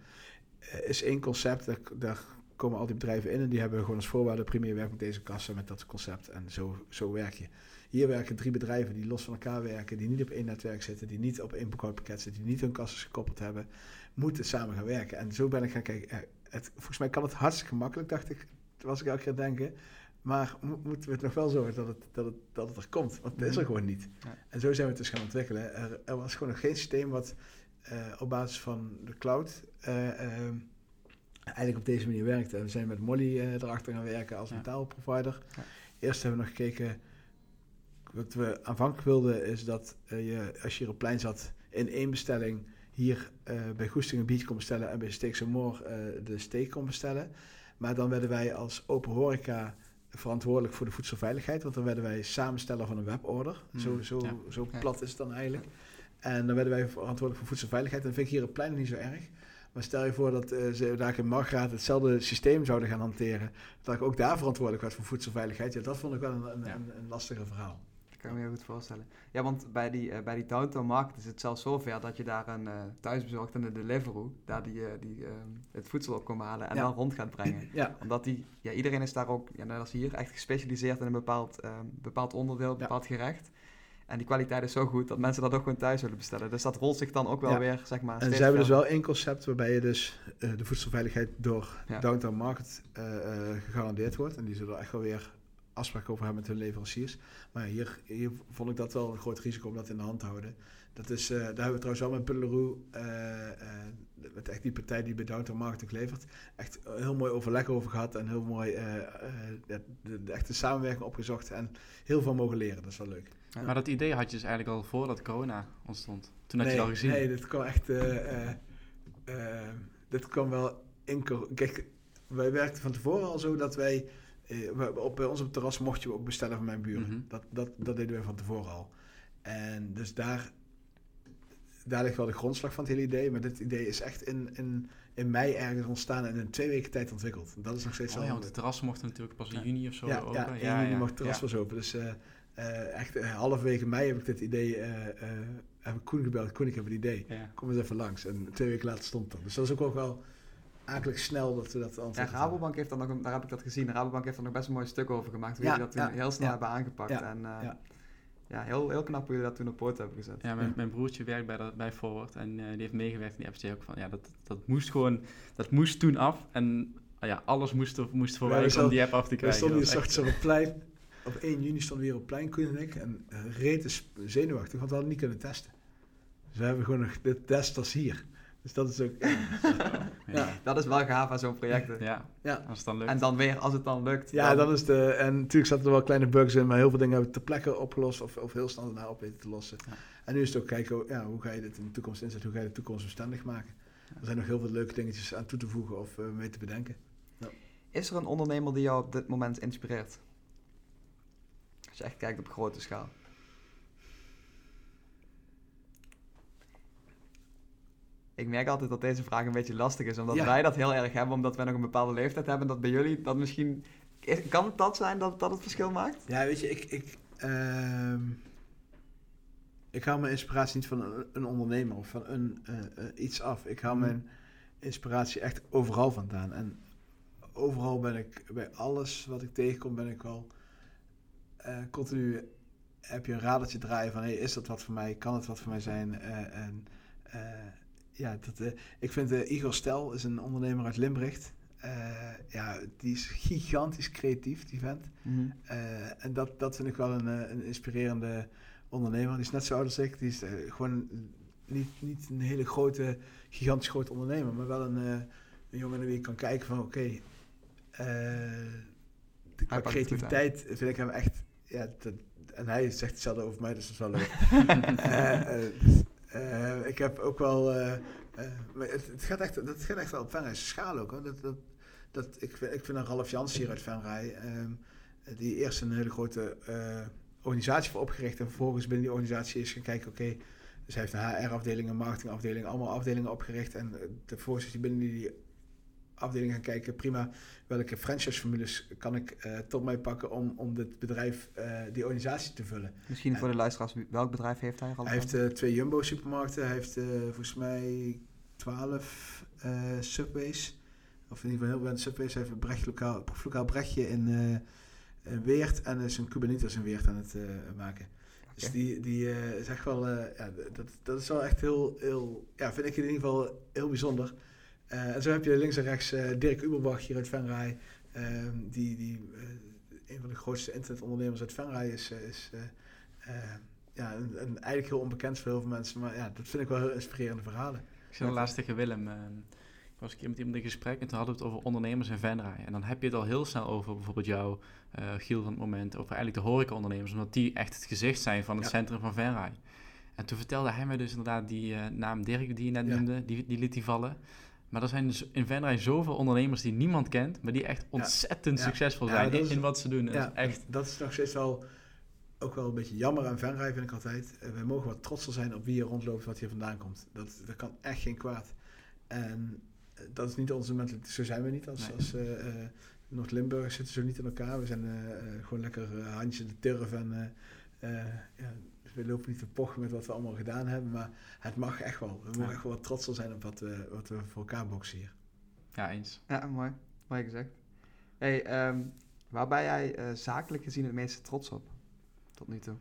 uh, is één concept. Daar, daar, komen al die bedrijven in en die hebben gewoon als voorwaarde primair werk met deze kassa, met dat concept. En zo, zo werk je. Hier werken drie bedrijven die los van elkaar werken, die niet op één netwerk zitten, die niet op één boekhoudpakket zitten, die niet hun kassen gekoppeld hebben, moeten samen gaan werken. En zo ben ik gaan kijken. Eh, het, volgens mij kan het hartstikke makkelijk, dacht ik, was ik elke keer denken. Maar moeten we het nog wel zorgen dat het, dat het, dat het er komt? Want het is er gewoon niet. En zo zijn we het dus gaan ontwikkelen. Er, er was gewoon nog geen systeem wat uh, op basis van de cloud uh, uh, eigenlijk op deze manier werkte. We zijn met Molly erachter gaan werken als ja. betaalprovider. Ja. Eerst hebben we nog gekeken wat we aanvankelijk wilden is dat uh, je, als je hier op plein zat, in één bestelling hier uh, bij Goesting een biertje kon bestellen en bij Steak More uh, de steak kon bestellen. Maar dan werden wij als open horeca verantwoordelijk voor de voedselveiligheid, want dan werden wij samensteller van een weborder. Hmm, zo zo, zo plat is het dan eigenlijk. En dan werden wij verantwoordelijk voor voedselveiligheid. En dat vind ik hier op plein niet zo erg. Maar stel je voor dat uh, ze daar in Margraat hetzelfde systeem zouden gaan hanteren. Dat ik ook daar verantwoordelijk werd voor voedselveiligheid. Ja, dat vond ik wel een, een, een, een lastiger verhaal kan ik me heel goed voorstellen. Ja, want bij die, uh, bij die downtown market is het zelfs zover dat je daar een uh, thuisbezorgd en een Deliveroo, daar die, uh, die het voedsel op komen halen en dan rond gaat brengen. (laughs) ja. Omdat die, ja, iedereen is daar ook, ja, net als hier, echt gespecialiseerd in een bepaald, bepaald onderdeel, bepaald gerecht. En die kwaliteit is zo goed dat mensen dat ook gewoon thuis willen bestellen. Dus dat rolt zich dan ook wel weer, zeg maar. En ze hebben dus wel één concept waarbij je dus de voedselveiligheid door Downtown Market gegarandeerd wordt. En die zullen er echt wel weer afspraken over hebben met hun leveranciers. Maar hier, hier vond ik dat wel een groot risico om dat in de hand te houden. Dat is, uh, daar hebben we trouwens wel met Pulleroe, uh, uh, met echt die partij die bij Downtown Marketing levert, echt heel mooi overleg over gehad en heel mooi de, de, de, echte samenwerking opgezocht en heel veel mogen leren. Dat is wel leuk. Ja. Maar dat idee had je dus eigenlijk al voordat corona ontstond? Toen had nee, je al gezien? Nee, dit kwam echt... dit kwam wel in... Kijk, wij werkten van tevoren al zo dat wij uh, op, bij ons op het terras mocht je ook bestellen van mijn buren. Mhm. dat, dat, dat deden we van tevoren al. En dus daar, daar ligt wel de grondslag van het hele idee. Maar dit idee is echt in, in, in mei ergens ontstaan en in twee weken tijd ontwikkeld. Dat is nog steeds oh, ja, want het terras mocht natuurlijk pas in juni of zo ja, open. Ja, in juni mocht het terras pas open. Dus uh, uh, echt halverwege mei heb ik dit idee, heb ik Koen gebeld. Koen, ik heb het idee. Kom eens even langs. En twee weken later stond het. Dus dat is ook wel eigenlijk snel dat we dat antwoord Ja, Rabobank heeft dan nog, daar heb ik dat gezien, Rabobank heeft er nog best een mooi stuk over gemaakt, hoe ja, jullie dat toen heel snel hebben aangepakt. En uh, ja. heel, heel knap hoe jullie dat toen op poort hebben gezet. Ja, mijn, mijn broertje werkt bij, dat, bij Forward en uh, die heeft meegewerkt en die heeft ook van, ja, dat, dat moest gewoon, dat moest toen af en uh, ja, alles moest, er, moest voorbij om die app af te krijgen. We stonden hier straks op het plein, op 1 juni stonden we weer op plein, Koen en ik, en reed zenuwachtig, want we hadden niet kunnen testen. Dus we hebben gewoon nog, dit test als hier. Dus dat is ook... ja. Dat is wel gaaf aan zo'n projecten. Ja. Ja. als het dan lukt. En dan weer, als het dan lukt. Ja, dan is de... En natuurlijk zaten er wel kleine bugs in, maar heel veel dingen hebben we ter plekke opgelost of, of heel snel daarna op weten te lossen. Ja. En nu is het ook kijken, ja, hoe ga je dit in de toekomst inzetten? Hoe ga je de toekomst bestendig maken? Er zijn nog heel veel leuke dingetjes aan toe te voegen of eh, mee te bedenken. Is er een ondernemer die jou op dit moment inspireert? Als je echt kijkt op grote schaal. Ik merk altijd dat deze vraag een beetje lastig is, omdat Ja. wij dat heel erg hebben, omdat wij nog een bepaalde leeftijd hebben. Dat bij jullie dat misschien. is- Kan het dat zijn dat dat het verschil maakt? Ja, weet je, ik, ik, ehm, ik haal mijn inspiratie niet van een, een ondernemer of van een, eh, eh, iets af. Ik haal Mhm. mijn inspiratie echt overal vandaan. En overal ben ik, bij alles wat ik tegenkom, ben ik wel eh, continu heb je een radertje draaien van, hey, is dat wat voor mij? Kan het wat voor mij zijn? En ja, dat, eh, ik vind eh, Igor Stel is een ondernemer uit Limbricht. Eh, ja, die is gigantisch creatief, die vent. Eh, en dat, dat vind ik wel een, een inspirerende ondernemer. Die is net zo oud als ik. Die is gewoon niet, niet een hele grote, gigantisch grote ondernemer, maar wel een, een jongen naar wie ik kan kijken van oké, goed creativiteit vind ik hem echt, ja, dat, en hij zegt hetzelfde over mij, dus dat is wel leuk. (laughs) Dus, eh, ik heb ook wel, eh, eh, het, het, gaat echt, dat gaat echt wel op Venray's schaal ook. Hoor. Dat, dat, ik, ik vind een Ralf Jans hier uit Venray, ehm, die eerst een hele grote organisatie voor opgericht en vervolgens binnen die organisatie is gaan kijken, oké, dus hij heeft een HR-afdeling, een marketingafdeling, allemaal afdelingen opgericht en vervolgens is hij binnen die afdeling gaan kijken, prima, welke franchise-formules kan ik eh, tot mij pakken om, om dit bedrijf, eh, die organisatie te vullen. Misschien voor de luisteraars, welk bedrijf heeft hij? al? Hij heeft eh, twee Jumbo-supermarkten. Hij heeft volgens mij twaalf Subways. Of in ieder geval heel veel Subways. Hij heeft een brechtlokaal, proeflokaal Brechtje in, Weert. En is een Kubanitas in Weert aan het maken. Dus die, die is echt wel... ja, dat, dat is wel echt heel, heel... Ja, vind ik in ieder geval heel bijzonder. Eh, en zo heb je links en rechts eh, Dirk Uberbach hier uit Venray. ehm, die die eh, een van de grootste internetondernemers uit Venray is... is eh, eh, ja, een, een, eigenlijk heel onbekend voor heel veel mensen. Maar ja, dat vind ik wel heel inspirerende verhalen. Ik zei laatst tegen Willem, eh, ik was een keer met iemand in gesprek en toen hadden we het over ondernemers en Venray. En dan heb je het al heel snel over bijvoorbeeld jou, eh, Giel van het moment, over eigenlijk de horecaondernemers, omdat die echt het gezicht zijn van het Ja. centrum van Venray. En toen vertelde hij mij dus inderdaad die naam Dirk die je net Ja. noemde, die, die liet hij vallen. Maar er zijn dus in Venray zoveel ondernemers die niemand kent, maar die echt ontzettend Ja. succesvol Ja, zijn in, is- in wat ze doen. Dat ja, is echt, dat is nog steeds wel ook wel een beetje jammer aan Venray, vind ik altijd. Eh, wij mogen wat trotser zijn op wie hier rondloopt, wat hier vandaan komt. Dat, dat kan echt geen kwaad. En eh, dat is niet onze mentaliteit. Zo zijn we niet als, Nee. als eh, Noord-Limburg zitten zo niet in elkaar. We zijn gewoon lekker handje in de turf en ja, we lopen niet te pochen met wat we allemaal gedaan hebben, maar het mag echt wel. We mogen Ja. echt wel wat trotser zijn op wat we, wat we voor elkaar boksen hier. ja, eens. Ja, mooi. Mooi gezegd. Hey, ehm, waar ben jij eh, zakelijk gezien het meeste trots op? Tot nu toe.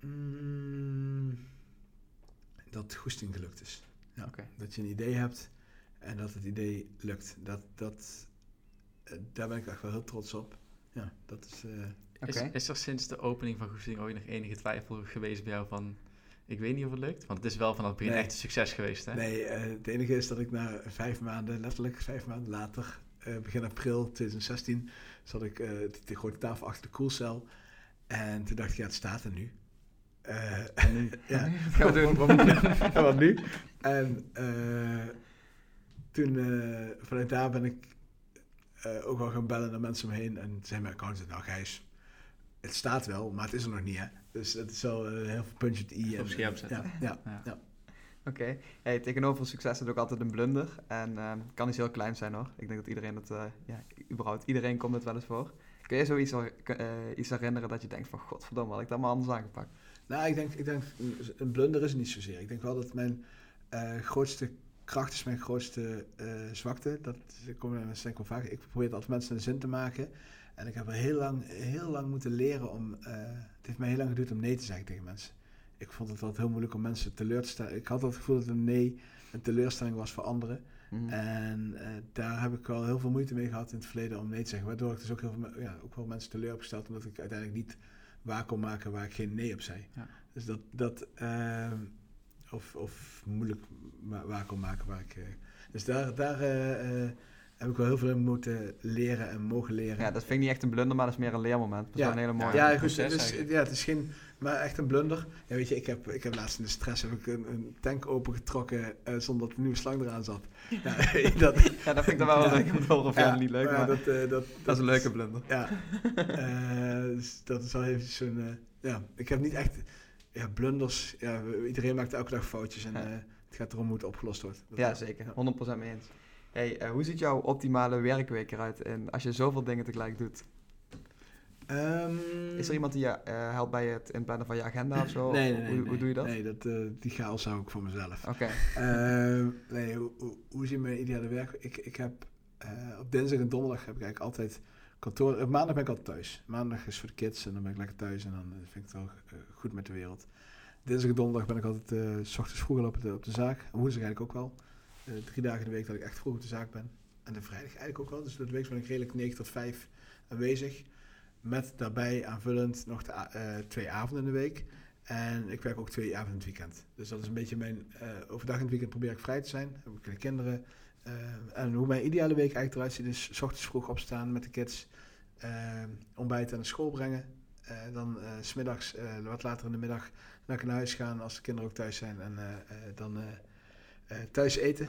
Mm, dat goesting gelukt is. Ja. Dat je een idee hebt en dat het idee lukt. Dat, dat, eh, daar ben ik echt wel heel trots op. Ja, dat is... Is, er sinds de opening van Goesting ooit nog enige twijfel geweest bij jou van... Ik weet niet of het lukt, want het is wel vanaf het begin Nee. echt een succes geweest, hè? Nee, eh, het enige is dat ik na vijf maanden, letterlijk vijf maanden later, eh, begin april 2016, zat ik eh, de, grote tafel achter de koelcel. En toen dacht ik, ja, het staat er nu. Nu? (laughs) ja, Gaan we doen. Wat, (laughs) nu? En toen, vanuit daar ben ik ook wel gaan bellen naar mensen om me heen. En toen zei mijn accountant, nou Gijs, het staat wel, maar het is er nog niet, hè. Dus dat is wel eh, heel veel puntje op de i. Op scherp eh, zetten. Ja, ja, Ja. Oké. Hey, tegenover succes zit ook altijd een blunder. En ehm kan iets heel klein zijn hoor. Ik denk dat iedereen het, eh, ja, überhaupt iedereen komt het wel eens voor. Kun je zoiets iets herinneren dat je denkt van godverdomme, had ik dat maar anders aangepakt? Nou, ik denk, ik denk, een blunder is het niet zozeer. Ik denk wel dat mijn eh, grootste kracht is mijn grootste eh, zwakte. Dat komen mensen denk ik wel vaak. Ik probeer altijd mensen een zin te maken. En ik heb er heel lang, heel lang moeten leren om... eh, het heeft mij heel lang geduurd om nee te zeggen tegen mensen. Ik vond het altijd heel moeilijk om mensen teleur te stellen. Ik had altijd het gevoel dat een nee een teleurstelling was voor anderen. Mhm. En eh, daar heb ik wel heel veel moeite mee gehad in het verleden om nee te zeggen. Waardoor ik dus ook heel veel ja, ook wel mensen teleur heb gesteld. Omdat ik uiteindelijk niet waar kon maken waar ik geen nee op zei. Ja. Dus dat, dat ehm, of, of moeilijk waar kon maken. Waar ik, dus daar, daar heb ik wel heel veel in moeten leren en mogen leren. Ja, dat vind ik niet echt een blunder, maar dat is meer een leermoment. Dat ja, is een hele mooie ja, goed, dus, ja, het is geen, maar echt een blunder. Ja, weet je, ik heb, ik heb laatst in de stress heb ik een, een tank opengetrokken uh, zonder dat een nieuwe slang eraan zat. Ja, (laughs) (laughs) dat, ja, dat vind ik dan wel leuk om te horen of ja, niet leuk, maar, dat, uh, dat, dat, dat, is een leuke blunder. Ja, uh, (laughs) dus dat is wel even zo'n, ja, ik heb niet echt, ja, blunders, ja, iedereen maakt elke dag foutjes en het gaat erom hoe het opgelost wordt. Dat ja, zeker, 100% mee eens. Hey, uh, hoe ziet jouw optimale werkweek eruit en als je zoveel dingen tegelijk doet? Um, is er iemand die je uh, helpt bij het inplannen van je agenda of zo? Nee, nee, nee. Hoe, nee, hoe doe je dat? Nee, dat, uh, die chaos hou ik voor mezelf. Oké. Okay. Uh, nee, hoe, hoe, hoe ziet mijn ideale werk? Ik, ik heb op dinsdag en donderdag heb ik eigenlijk altijd kantoor. Op maandag ben ik altijd thuis. Maandag is voor de kids en dan ben ik lekker thuis en dan vind ik het wel goed met de wereld. Dinsdag en donderdag ben ik altijd s ochtends vroeg op de, op de zaak. En woensdag eigenlijk ook wel. Uh, drie dagen in de week dat ik echt vroeg op de zaak ben. En de vrijdag eigenlijk ook wel. Dus de week ben ik redelijk 9 tot 5 aanwezig. Met daarbij aanvullend nog de, uh, twee avonden in de week. En ik werk ook twee avonden in het weekend. Dus dat is een beetje mijn... Uh, overdag in het weekend probeer ik vrij te zijn. Heb ik de kinderen. en hoe mijn ideale week eigenlijk eruit ziet is... S ochtends vroeg opstaan met de kids. ontbijten naar school brengen. dan smiddags wat later in de middag naar huis gaan als de kinderen ook thuis zijn. En dan uh, thuis eten,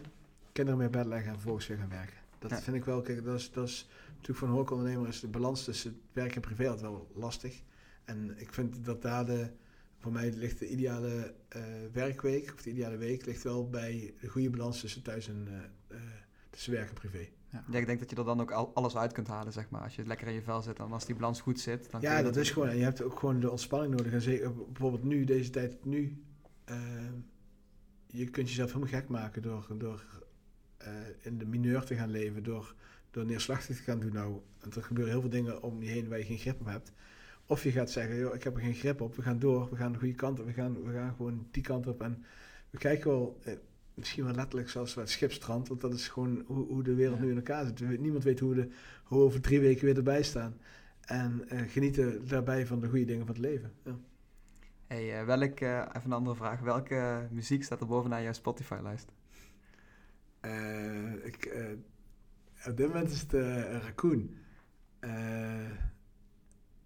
kinderen mee bed leggen en vervolgens weer gaan werken. Dat ja. vind ik wel, kijk, dat is, dat is natuurlijk voor een horecaondernemer is de balans tussen werk en privé altijd wel lastig. En ik vind dat daar de, voor mij ligt de ideale uh, werkweek, of de ideale week, ligt wel bij de goede balans tussen thuis en uh, tussen werk en privé. Ja. ja. ik denk dat je er dan ook al, alles uit kunt halen, zeg maar. Als je lekker in je vel zit en als die balans goed zit. Dan ja, dat, dat is gewoon. En je hebt ook gewoon de ontspanning nodig. En zeker, bijvoorbeeld nu, deze tijd nu, je kunt jezelf helemaal gek maken door, door uh, in de mineur te gaan leven, door, door neerslachtig te gaan doen. Nou, en er gebeuren heel veel dingen om je heen waar je geen grip op hebt. Of je gaat zeggen, joh, ik heb er geen grip op, we gaan door, we gaan de goede kant op, we gaan, we gaan gewoon die kant op. En we kijken wel, eh, misschien wel letterlijk zoals bij het schipstrand, want dat is gewoon hoe, hoe de wereld nu in elkaar zit. Niemand weet hoe, de, hoe we over drie weken weer erbij staan. En uh, genieten daarbij van de goede dingen van het leven. Ja. Hey, uh, welk, uh, even een andere vraag. Welke muziek staat er bovenaan jouw Spotify-lijst? Uh, ik, op dit moment is het Raccoon.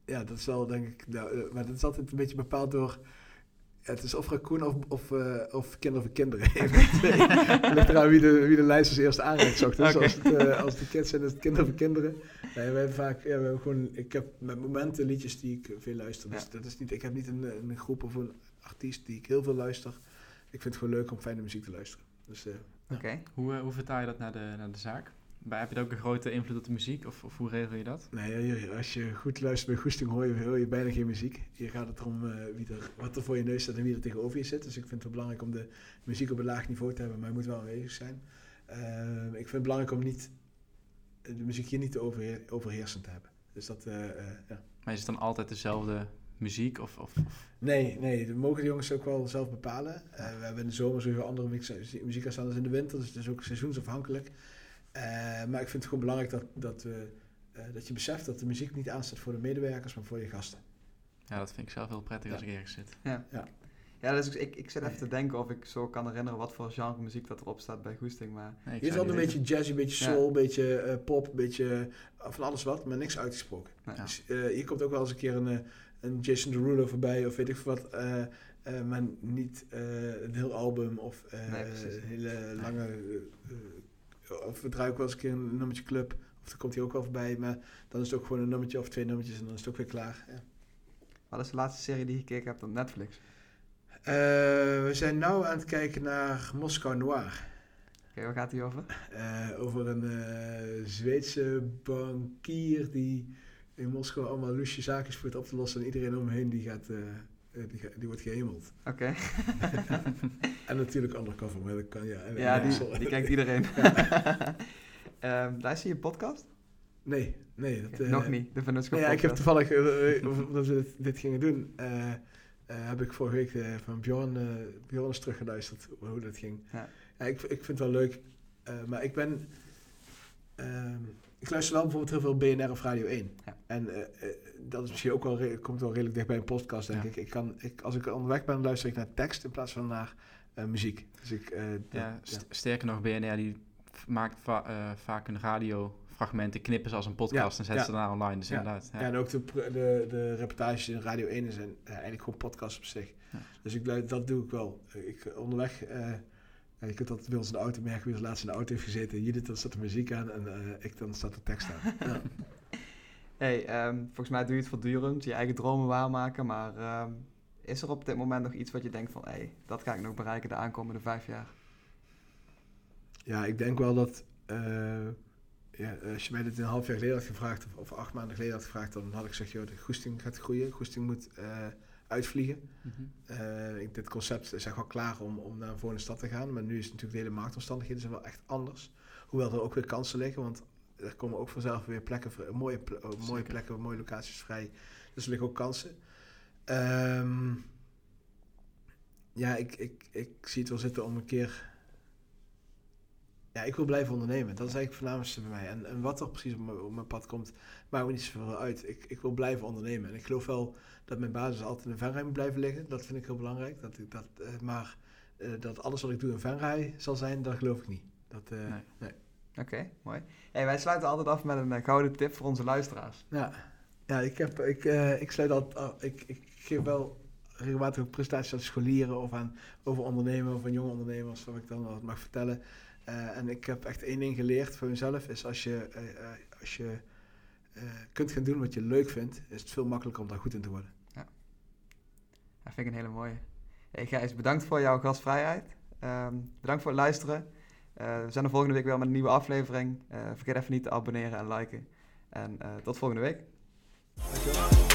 ja, dat is wel denk ik... Nou, maar dat is altijd een beetje bepaald door... Het is of Raccoon of, of, of Kinderen (laughs) voor Kinderen. Het ligt eraan wie de, wie de lijst als eerste aanreikt. Dus okay. als, het, als de kids zijn, is het Kinderen voor Kinderen. Nee, we hebben vaak, ja, we hebben gewoon, ik heb met momenten liedjes die ik veel luister. Dus ja. dat is niet, ik heb niet een, een groep of een artiest die ik heel veel luister. Ik vind het gewoon leuk om fijne muziek te luisteren. Dus, uh, Oké. Okay. Hoe, uh, hoe vertaal je dat naar de, naar de zaak? Bij, heb je ook een grote invloed op de muziek of, of hoe regel je dat? Nee, als je goed luistert bij Goesting hoor je, hoor je bijna geen muziek. Hier gaat het erom uh, wie er, wat er voor je neus staat en wie er tegenover je zit. Dus ik vind het wel belangrijk om de muziek op een laag niveau te hebben, maar het moet wel aanwezig zijn. ik vind het belangrijk om niet de muziek hier niet te overheer, overheersend te hebben. Dus dat, uh, uh, ja. Maar is het dan altijd dezelfde muziek? Of, of, of? Nee, nee, dat mogen de jongens ook wel zelf bepalen. Uh, we hebben in de zomer sowieso andere muziek dan in de winter, dus het is ook seizoensafhankelijk. Maar ik vind het gewoon belangrijk dat, dat, dat je beseft dat de muziek niet aanstaat voor de medewerkers, maar voor je gasten. Ja, dat vind ik zelf heel prettig ja. als ik ergens zit. Ja. ja. Ja, dus ik, ik zit even te denken of ik zo kan herinneren wat voor genre muziek dat erop staat bij Goesting. Maar nee, Hier is altijd een beetje jazzy, een beetje soul, een beetje uh, pop, een beetje uh, van alles wat, maar niks uitgesproken. Dus uh, hier komt ook wel eens een keer een, een Jason Derulo voorbij of weet ik wat, maar niet een heel album of nee, een hele lange... of we draaien ook wel eens een keer een nummertje club, of dan komt hij ook wel voorbij, maar dan is het ook gewoon een nummertje of twee nummertjes en dan is het ook weer klaar. Ja. Wat is de laatste serie die je gekeken hebt op Netflix? Uh, we zijn nu aan het kijken naar Moskou Noir. Oké, okay, waar gaat die over? Uh, over een uh, Zweedse bankier die in Moskou allemaal lusje zaken probeert op te lossen en iedereen om hem heen die gaat, die, die, wordt gehemeld. Oké. Okay. (laughs) en natuurlijk undercover, maar dat kan ja. Ja, die, die kijkt iedereen. um, (laughs) luister je podcast? Nee, nee. Dat, okay, nog niet, de Venusco Ja, ik heb toevallig, (laughs) omdat we dit, dit gingen doen, uh, heb ik vorige week van Bjorn, Bjorn eens teruggeluisterd hoe dat ging. Ja. ja ik, ik vind het wel leuk, maar ik ben... Ehm, ik luister wel bijvoorbeeld heel veel BNR of Radio 1. Ja. En dat is misschien ook wel, komt wel redelijk dicht bij een podcast, denk ja. ik. ik, kan, ik. Als ik onderweg ben, luister ik naar tekst in plaats van naar muziek. Dus ik, ja, Sterker nog, BNR die maakt vaak een radiofragmenten, knippen ze als een podcast en zetten ze daarna online. Dus inderdaad. Ja. en ook de, de, de reportages in Radio 1 zijn eigenlijk gewoon podcasts op zich. Dus ik, dat doe ik wel. Ik, onderweg ja, je kunt dat bij ons in de auto merken, wie als laatst in de auto heeft gezeten. Judith, dan staat de muziek aan en uh, ik dan staat de tekst aan. (laughs) Ja. hey, um, volgens mij doe je het voortdurend, je eigen dromen waarmaken, maar um, is er op dit moment nog iets wat je denkt van, hé, hey, dat ga ik nog bereiken de aankomende vijf jaar? Ja, ik denk wel dat, uh, ja, als je mij dit een half jaar geleden had gevraagd, of, of, acht maanden geleden had gevraagd, dan had ik gezegd, joh, de goesting gaat groeien, goesting moet... Uh, uitvliegen. Mm -hmm. dit concept is echt wel klaar om, om naar een volgende stad te gaan. Maar nu is natuurlijk de hele marktomstandigheden zijn wel echt anders. Hoewel er ook weer kansen liggen, want er komen ook vanzelf weer plekken, mooie, mooie plekken, mooie locaties vrij. Dus er liggen ook kansen. Um, ja, ik, ik, ik zie het wel zitten om een keer... Ja, ik wil blijven ondernemen. Dat is eigenlijk het voornaamste bij mij. En, en wat er precies op mijn, op mijn pad komt, maakt me niet zoveel uit. Ik, ik wil blijven ondernemen. En ik geloof wel dat mijn basis altijd in Venray moet blijven liggen. Dat vind ik heel belangrijk. Dat ik dat, uh, maar uh, dat alles wat ik doe in Venray zal zijn, dat geloof ik niet. Dat, uh, nee. nee. Oké, okay, mooi. Hey, wij sluiten altijd af met een gouden tip voor onze luisteraars. Ja, ja ik, heb, ik, ik sluit altijd af. Ik, ik geef wel regelmatig ook presentaties aan scholieren of aan, over ondernemen of aan jonge ondernemers, wat ik dan wat mag vertellen. En ik heb echt één ding geleerd voor mezelf, is als je, als je kunt gaan doen wat je leuk vindt, is het veel makkelijker om daar goed in te worden. Dat vind ik een hele mooie. Hey Gijs, bedankt voor jouw gastvrijheid. Um, bedankt voor het luisteren. Uh, we zijn de volgende week weer met een nieuwe aflevering. Uh, vergeet even niet te abonneren en liken. En uh, tot volgende week. Dankjewel.